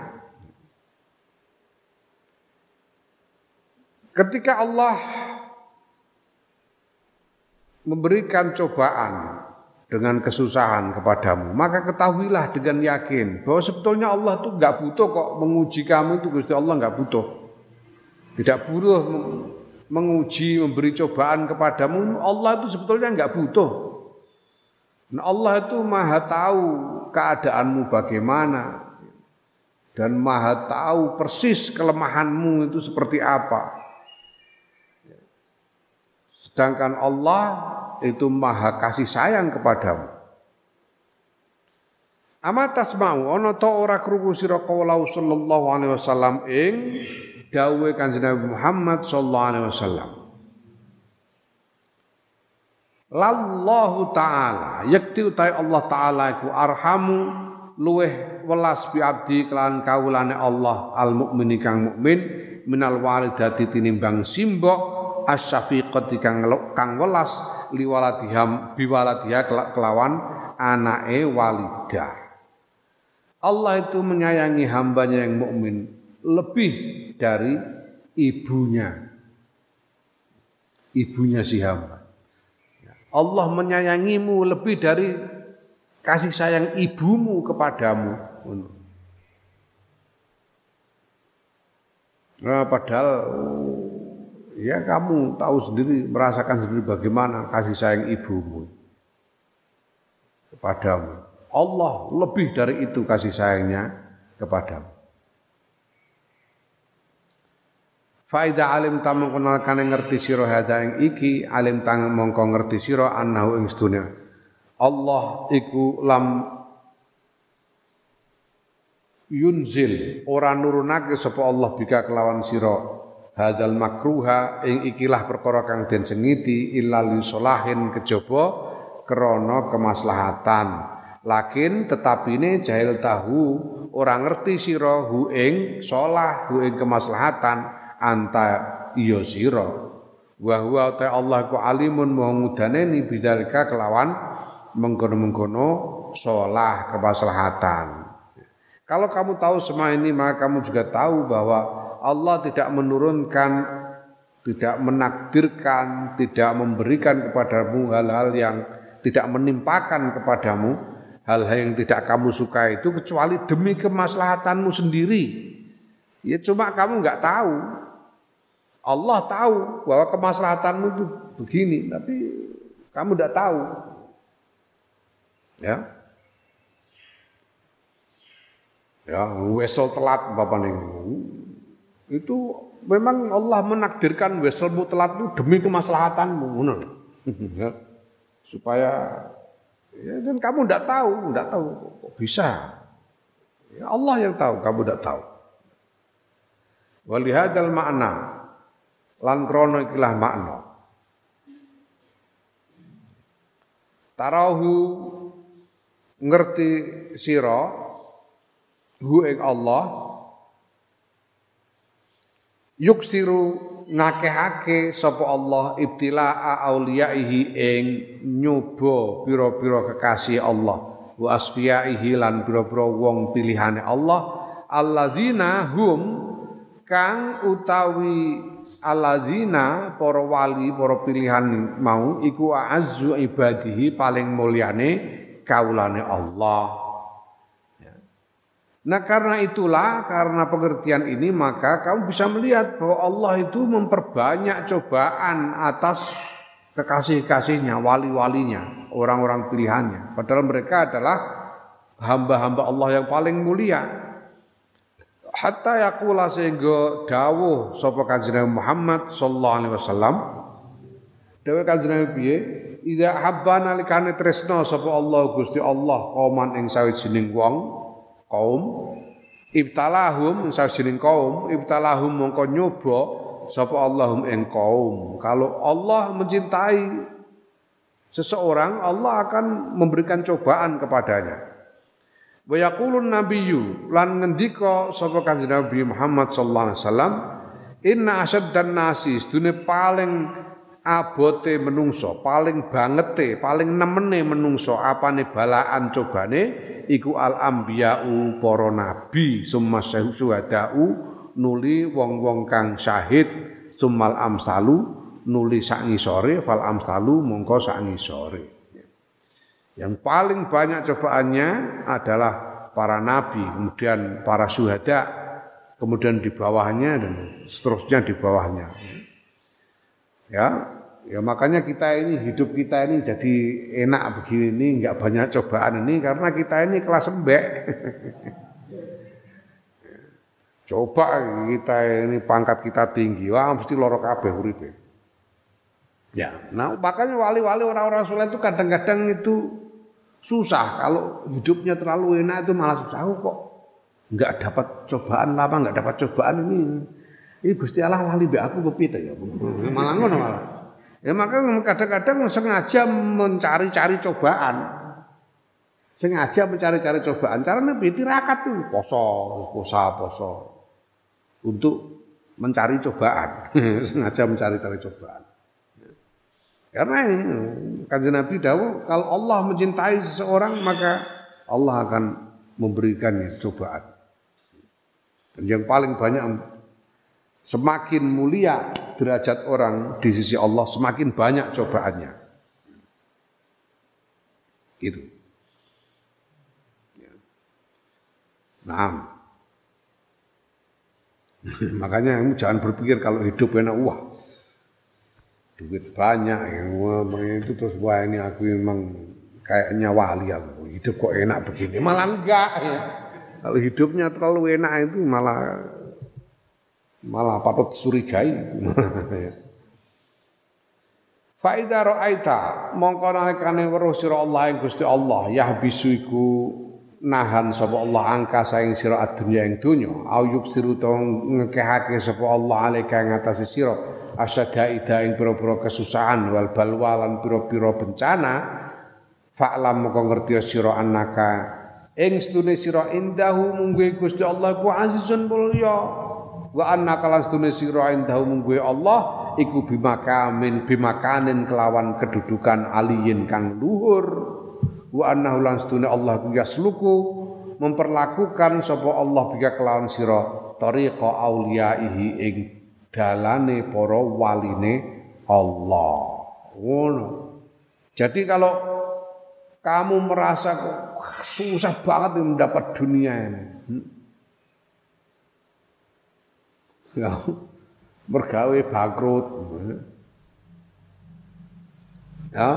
Ketika Allah memberikan cobaan dengan kesusahan kepadamu, maka ketahuilah dengan yakin bahwa sebetulnya Allah itu nggak butuh kok menguji kamu itu Gusti Allah nggak butuh. Tidak buruh menguji, memberi cobaan kepadamu. Allah itu sebetulnya enggak butuh. Nah, Allah itu maha tahu keadaanmu bagaimana. Dan maha tahu persis kelemahanmu itu seperti apa. Sedangkan Allah itu maha kasih sayang kepadamu. Amatas mau ana ta ora krungu sira sallallahu alaihi wasallam ing dawuh Kanjeng Nabi Muhammad sallallahu alaihi wasallam. Lallahu taala yakti utai Allah taala iku arhamu luweh welas bi abdi kelan kawulane Allah al mukmini kang mukmin minal walidati tinimbang simbok asyafiqati kang kang welas liwaladiham biwaladiha kelawan anake walidah. Allah itu menyayangi hambanya yang mukmin lebih dari ibunya. Ibunya si hamba. Allah menyayangimu lebih dari kasih sayang ibumu kepadamu. Nah, padahal ya kamu tahu sendiri, merasakan sendiri bagaimana kasih sayang ibumu kepadamu. Allah lebih dari itu kasih sayangnya kepadamu. Faida alim ta mengkenal kane ngerti sira hada ing iki alim tang mongko ngerti sira annahu ing sedunia. Allah iku lam yunzil ora nurunake sapa Allah bika kelawan sira hadal makruha ing ikilah perkara kang den sengiti illa li solahin kejaba krana kemaslahatan. Lakin tetapine jahil tahu ora ngerti sira hu ing solah hu ing kemaslahatan anta iya sira. Wa huwa ta Allah ku alimun mau ngudaneni bidzalika kelawan mengkono-mengkono sholah kemaslahatan. Kalau kamu tahu semua ini maka kamu juga tahu bahwa Allah tidak menurunkan tidak menakdirkan tidak memberikan kepadamu hal-hal yang tidak menimpakan kepadamu hal-hal yang tidak kamu suka itu kecuali demi kemaslahatanmu sendiri ya cuma kamu nggak tahu Allah tahu bahwa kemaslahatanmu itu begini, tapi kamu tidak tahu. Ya. Ya, wesel telat bapak nih. Itu memang Allah menakdirkan weselmu telat itu demi kemaslahatanmu, benar. ya. Supaya ya, dan kamu tidak tahu, tidak tahu kok bisa. Ya, Allah yang tahu, kamu tidak tahu. Walihadal makna lan krono ikilah makna tarahu ngerti sira hu ing Allah yuksiru ngakehake sapa Allah ibtilaa auliyaihi ing nyoba pira-pira kekasih Allah wa asfiyaihi lan pira-pira wong pilihane Allah alladzina hum kang utawi alladzina para wali para pilihan mau iku azzu ibadihi paling mulyane kaulane Allah. Nah karena itulah karena pengertian ini maka kamu bisa melihat bahwa Allah itu memperbanyak cobaan atas kekasih-kasihnya, wali-walinya, orang-orang pilihannya. Padahal mereka adalah hamba-hamba Allah yang paling mulia hatta yaqula sehingga dawuh sapa kanjeng Muhammad sallallahu alaihi wasallam Dewe kanjeng piye? Idza habba nalikane tresno sapa Allah Gusti Allah kauman ing sawijining wong kaum ibtalahum ing sawijining kaum ibtalahum mongko nyoba sapa Allahum ing kaum. Kalau Allah mencintai seseorang, Allah akan memberikan cobaan kepadanya. Wa yaqulun nabiyyu lan ngendika sapa Kanjeng Nabi Muhammad sallallahu alaihi wasallam inna asyaddan nasi sedune paling abote menungso, paling bangete, paling nemene menungso apane balaan cobane iku al ambiyau para nabi summa syuhadau nuli wong-wong kang syahid summal amsalu nuli sak ngisore fal amsalu mongko sak ngisore yang paling banyak cobaannya adalah para nabi, kemudian para syuhada, kemudian di bawahnya dan seterusnya di bawahnya. Ya, ya makanya kita ini hidup kita ini jadi enak begini. Ini nggak banyak cobaan ini karena kita ini kelas embek. Coba kita ini pangkat kita tinggi, wah mesti lorok kabeh uripe. Ya, nah makanya wali-wali orang-orang soleh itu kadang-kadang itu susah. Kalau hidupnya terlalu enak itu malah susah. Aku kok nggak dapat cobaan lama nggak dapat cobaan ini? Ini Gusti Allah lali be aku kepita ya. Malah ngono malah ya maka kadang-kadang sengaja mencari-cari cobaan. Sengaja mencari-cari cobaan. Caranya tirakat tuh. Poso poso poso. Untuk mencari cobaan. Sengaja mencari-cari cobaan. Karena ini kanjeng Nabi dawuh kalau Allah mencintai seseorang maka Allah akan memberikannya cobaan. Dan yang paling banyak semakin mulia derajat orang di sisi Allah semakin banyak cobaannya. Itu. Ya. Nah, makanya jangan berpikir kalau hidup enak wah duit banyak yang itu terus wah ini aku memang kayaknya wali aku hidup kok enak begini malah enggak ya kalau hidupnya terlalu enak itu malah malah patut surigai Faida ra'aita mongko nalikane weruh sira Allah ing Gusti Allah yahbisu iku nahan sapa Allah angka saing sira adunya ing donya au yubsiru to ngekehake sapa Allah alika ing atase sira asyadaida ing pira-pira kesusahan wal balwa lan pira-pira bencana fa'lam moko ngerti sira annaka ing stune sira indahu mungguhe Gusti Allah ku azizun mulya wa annaka lan stune sira indahu mungguhe Allah iku bimakamin bimakanin kelawan kedudukan aliyin kang luhur wa annahu lan stune Allah ku yasluku memperlakukan sapa Allah bika kelawan sira tariqa auliyaihi ing dalane para waline Allah. Ngono. Jadi kalau kamu merasa susah banget mendapat dunia ini. Hmm? Ya, bergawe bangkrut. Ya,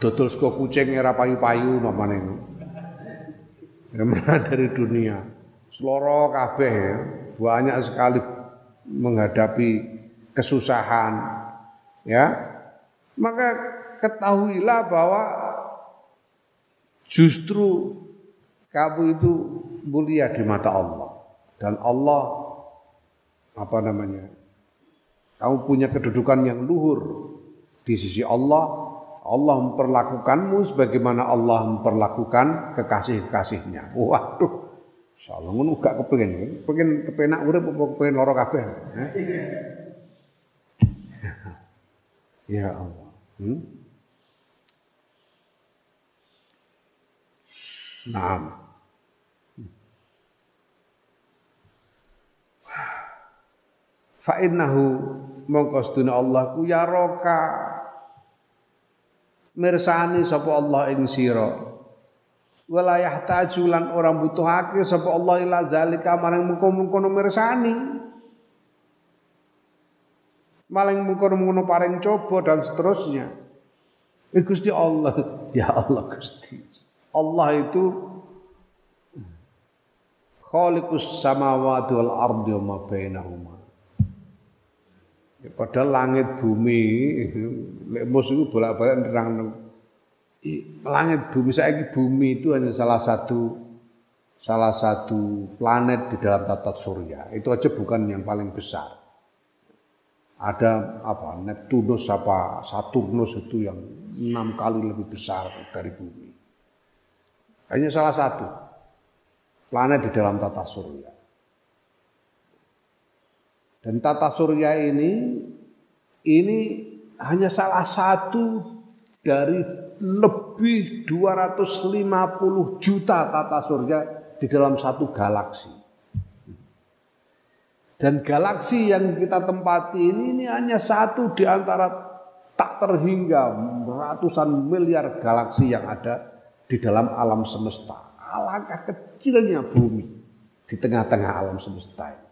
dodol sego kucing era payu-payu mamane. Ya, dari dunia. Seloro kabeh ya. banyak sekali menghadapi kesusahan ya maka ketahuilah bahwa justru kamu itu mulia di mata Allah dan Allah apa namanya kamu punya kedudukan yang luhur di sisi Allah Allah memperlakukanmu sebagaimana Allah memperlakukan kekasih-kekasihnya. Waduh, Insyaallah ngono gak kepengin, kepengin kepenak urip apa kepengin lara kabeh. Ya Allah. Hmm? Naam. Fa innahu mongko sedune Allah ku yaraka mirsani sapa Allah ing sira. Wala yahtaju lan ora butuhake sapa Allah ila zalika marang mengkono-mengkono mirsani. Maling mengkono-mengkono paring coba dan seterusnya. Eh, Gusti Allah ya Allah Gusti. Allah itu khaliqus samawati wal ardi wa ma Padahal langit bumi, lek mus itu bolak-balik nerang langit bumi saya bumi itu hanya salah satu salah satu planet di dalam tata surya. Itu aja bukan yang paling besar. Ada apa Neptunus apa Saturnus itu yang enam kali lebih besar dari bumi. Hanya salah satu planet di dalam tata surya. Dan tata surya ini ini hanya salah satu dari lebih 250 juta tata surya di dalam satu galaksi. Dan galaksi yang kita tempati ini, ini hanya satu di antara tak terhingga ratusan miliar galaksi yang ada di dalam alam semesta. Alangkah kecilnya bumi di tengah-tengah alam semesta ini.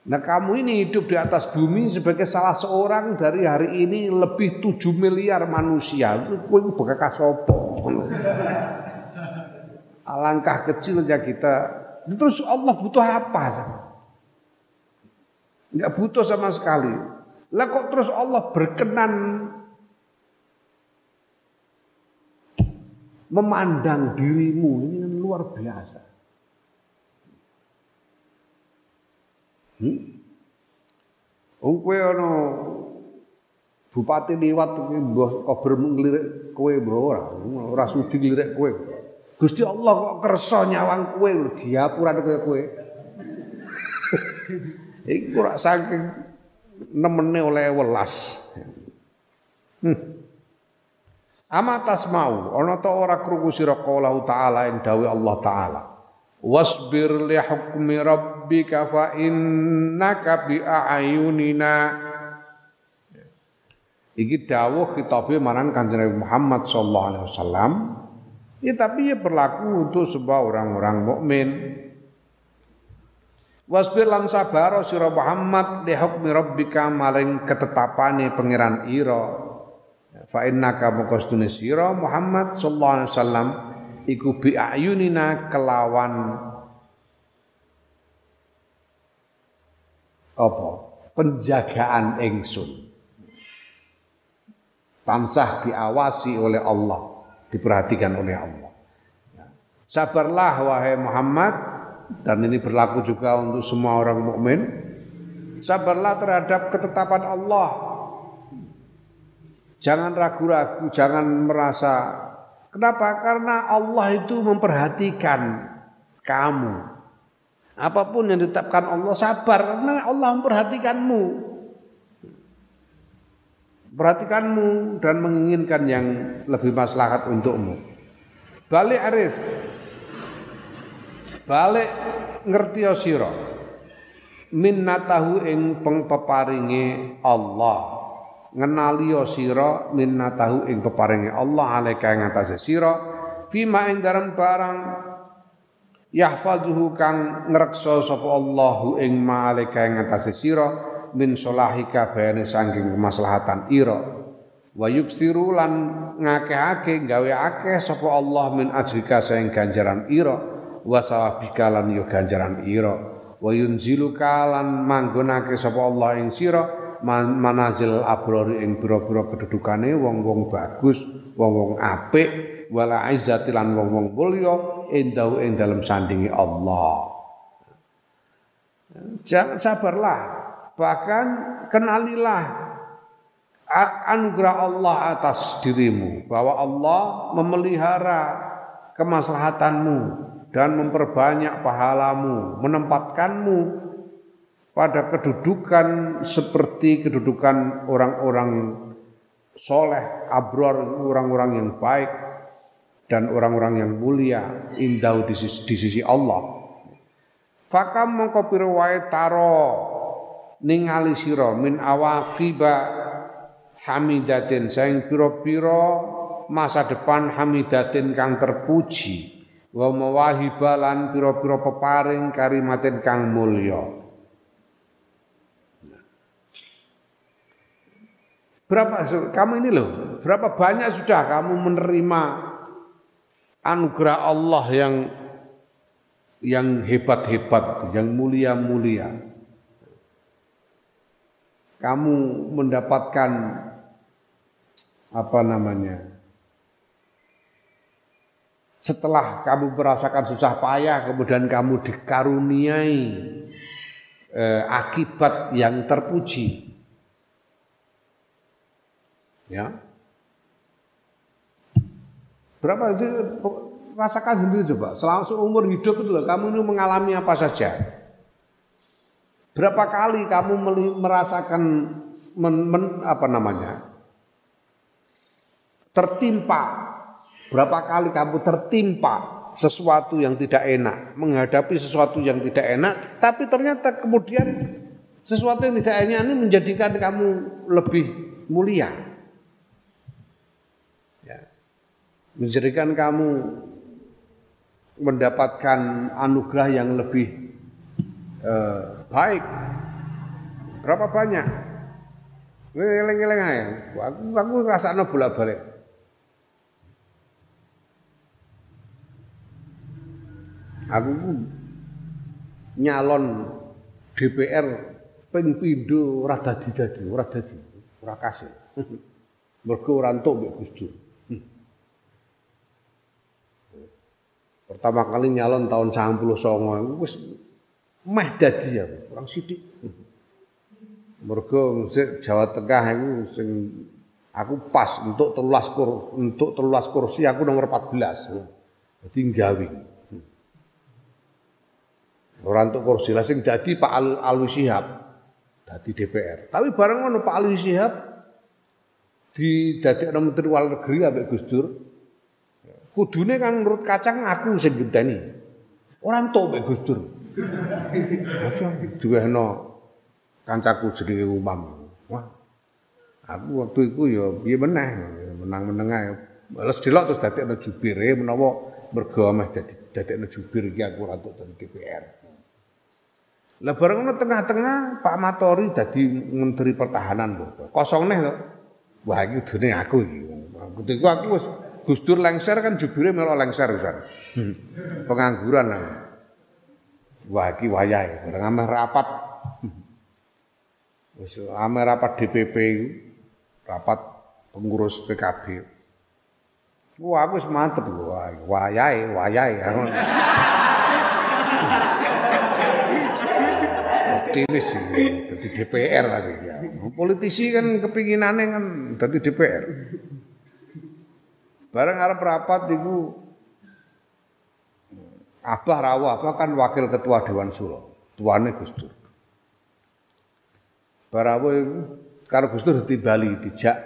Nah kamu ini hidup di atas bumi sebagai salah seorang dari hari ini lebih 7 miliar manusia. Itu bekas sopo. Alangkah kecilnya kita. Terus Allah butuh apa? Enggak butuh sama sekali. Lah kok terus Allah berkenan memandang dirimu ini luar biasa. Hmm? Wong kowe ana bupati liwat kuwi mbah kober nglirik kowe mbah ora, ora sudi nglirik kowe. Gusti Allah kok kersa nyawang kowe lho diapuran kowe kowe. Iku ora saking nemene oleh welas. Hmm. Ama tasmau ana ta ora krungu sira qaulahu ta'ala ing dawuh Allah taala. Wasbir li hukmi rabb rabbika fa innaka bi a'yunina Iki dawuh khitabe marang Kanjeng Muhammad sallallahu alaihi wasallam. Ya tapi ya berlaku untuk sebuah orang-orang mukmin. Wasbir lan sabar sira Muhammad li hukmi rabbika maring ketetapane pangeran ira. Fa innaka mukastune sira Muhammad sallallahu alaihi wasallam iku bi ayunina kelawan apa? Penjagaan ingsun tansah diawasi oleh Allah diperhatikan oleh Allah. Ya. sabarlah wahai Muhammad dan ini berlaku juga untuk semua orang mukmin. Sabarlah terhadap ketetapan Allah. Jangan ragu-ragu jangan merasa kenapa? Karena Allah itu memperhatikan kamu Apa pun yang ditetapkan Allah sabar karena Allah memperhatikanmu. Perhatikanmu dan menginginkan yang lebih maslahat untukmu. Balik arif. Balik ngerti sira. Minnatahu ing peparinge Allah. Ngenali sira minnatahu ing peparinge Allah alaika ing atase sira fima ing dalam barang yahfazuhu kang ngreksa sapa Allahu ing malika ing atase sira min solahika bayane saking kemaslahatan ira. Wa yuksiru lan ngakeh-akeh gawe akeh sapa Allah min ajrika saing ganjaran ira wa sawabika lan yo ganjaran ira. Wa yunzilu kalan manggonake sapa Allah ing sira manazil abrori ing pira-pira kedudukane wong-wong bagus wong-wong apik wala izzati lan wong-wong mulya endau ing dalem sandingi Allah. Jangan sabarlah, bahkan kenalilah anugerah Allah atas dirimu. Bahwa Allah memelihara kemaslahatanmu dan memperbanyak pahalamu, menempatkanmu pada kedudukan seperti kedudukan orang-orang soleh, abror, orang-orang yang baik, dan orang-orang yang mulia indah di sisi, di sisi Allah. Fakam mongko pira wae taro ningali sira min awaqiba hamidatin saing pira-pira masa depan hamidatin kang terpuji wa mawahibalan pira-pira peparing karimatin kang mulya. Berapa kamu ini loh, berapa banyak sudah kamu menerima anugerah Allah yang yang hebat-hebat, yang mulia-mulia. kamu mendapatkan apa namanya? Setelah kamu merasakan susah payah, kemudian kamu dikaruniai eh, akibat yang terpuji. Ya. Berapa itu rasakan sendiri coba. Selama seumur hidup itu loh, kamu ini mengalami apa saja. Berapa kali kamu merasakan men, men, apa namanya? tertimpa Berapa kali kamu tertimpa sesuatu yang tidak enak, menghadapi sesuatu yang tidak enak, tapi ternyata kemudian sesuatu yang tidak enak ini menjadikan kamu lebih mulia. Ya. Menjadikan kamu mendapatkan anugerah yang lebih eh, baik. Berapa banyak? Ngeleng-ngeleng aja. Aku aku ngrasakno bolak-balik. Aku nyalon DPR ping pindho ora dadi-dadi, ora dadi, ora kasil. Mergo ora entuk mbek Gus Dur. Pertama kali nyalon tahun 99 aku wis meh dadi ya, kurang sithik. Mergo Jawa Tengah iku sing aku pas untuk telulas kur untuk telulas kursi aku nomor 14. Jadi gawe. Ora entuk kursi lah sing dadi Pak Al Alwi Shihab dadi DPR. Tapi bareng ngono Pak Alwi Shihab didadekno Menteri Luar Negeri ambek Gus Dur. Kudune kan menurut kacang aku sing genteni. Ora entuk ambek Gus Dur. Aja duwehno kancaku jenenge Umam. Wah. Aku waktu itu ya piye meneh menang-meneng ae. Males delok terus dadekno jubire menawa mergo ameh dadi dadekno jubir iki aku ora entuk dadi DPR. Lah bareng tengah-tengah Pak Matori dadi Menteri Pertahanan lho. Kosong neh to. Wah iki udune aku iki. Ketika aku wis Gus Dur lengser kan jubire melok lengser kan. Pengangguran lah. Wah iki wayahe bareng ameh rapat. Wis ameh rapat DPP iku. Rapat pengurus PKB. Wah aku wis mantep wah wayahe wayahe optimis sih jadi DPR lagi ya. Politisi kan kepinginannya kan jadi DPR. Bareng arep rapat itu Abah Rawa apa kan wakil ketua Dewan Suro, tuane Gus Dur. Barawo itu karo Gus Dur di Bali dijak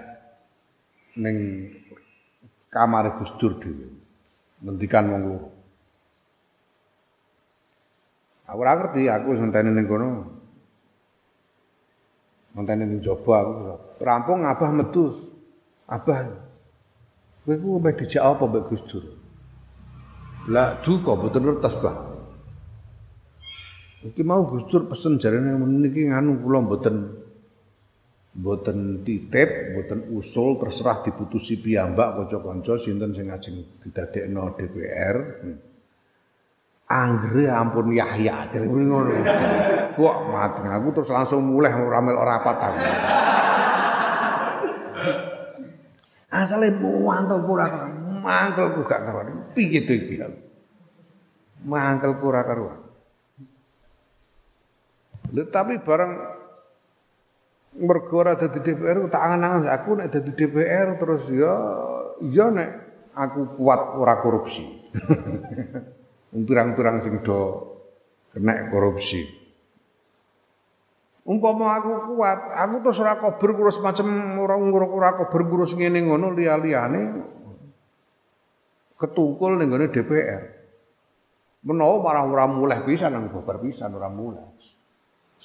ning kamar Gus Dur dhewe. Ngendikan wong loro. Aku ora ngerti, aku senteni ning kono. Montene ning jaba aku. Rampung abah metu. Abah. Kowe ku mbek dijak apa mbek Gus Dur? Lah duka mboten ngertos, Bah. Iki mau Gus Dur pesen jarene niki nganu kula mboten mboten titip, mboten usul terserah diputusi piyambak kanca-kanca sinten sing ajeng didadekno DPR. Anggere ampun Yahya jadi ngono. Kok mati aku terus langsung mulai ora melok rapat aku. Asale mangkel ora karuan. Mangkelku gak karuan. Piye to iki? Mangkelku ora karuan. Tapi bareng mergo ora dadi DPR tak angan-angan aku nek dadi DPR terus ya ya nek aku kuat ora korupsi. pirang-pirang sing do kena korupsi. Umpama aku kuat, aku terus ora kober kurus macam ora ora kober kurus ngene ngono liya-liyane ketungkul ning gone DPR. Menawa marah ora muleh pisan nang babar pisan ora muleh.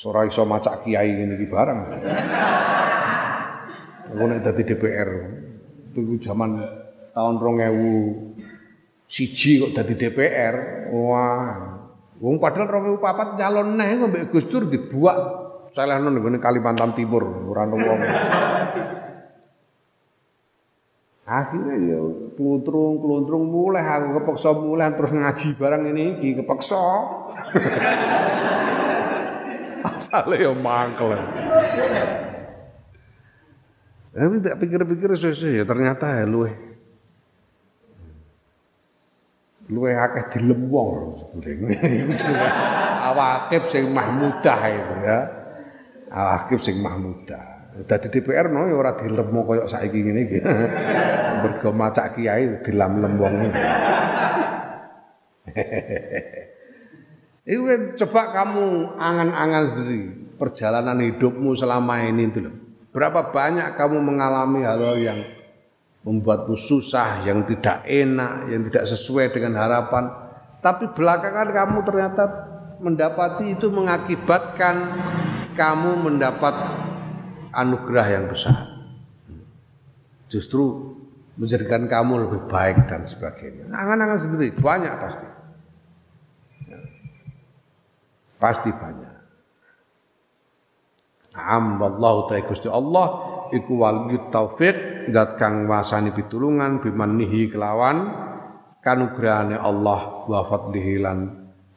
Ora iso macak kiai ngene iki bareng. Aku dadi DPR itu zaman tahun 2000 siji kok dadi DPR. Wah. Wong padahal 2004 nyalon neh kok Gus Dur dibuak salehno ning Kalimantan Timur, ora wong. Akhirnya ya kluntrung kluntrung mulai aku kepeksa mulai terus ngaji barang ini iki kepeksa. Asale ya mangkel. Tapi tak pikir-pikir sesuai ya ternyata ya luwe. Luwe akeh dilem sebetulnya. Awakib sing mahmudah itu ya. Awakib sing mahmudah. Dadi DPR no ya ora dilemo koyo saiki ngene iki. Mergo macak kiai dilam-lem wong. Itu coba kamu angan-angan sendiri perjalanan hidupmu selama ini itu loh. Berapa banyak kamu mengalami hal-hal yang membuatmu susah, yang tidak enak, yang tidak sesuai dengan harapan. Tapi belakangan kamu ternyata mendapati itu mengakibatkan kamu mendapat anugerah yang besar. Justru menjadikan kamu lebih baik dan sebagainya. Angan-angan sendiri banyak pasti. Pasti banyak. Am wallahu ta'ala Gusti Allah iku waliyut taufik zat kang wasani pitulungan bimanihi kelawan kanugrahane Allah wa fadlihi lan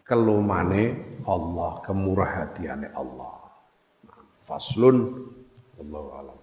kelumane Allah kemurah hatiane Allah. Faslun wallahu alam.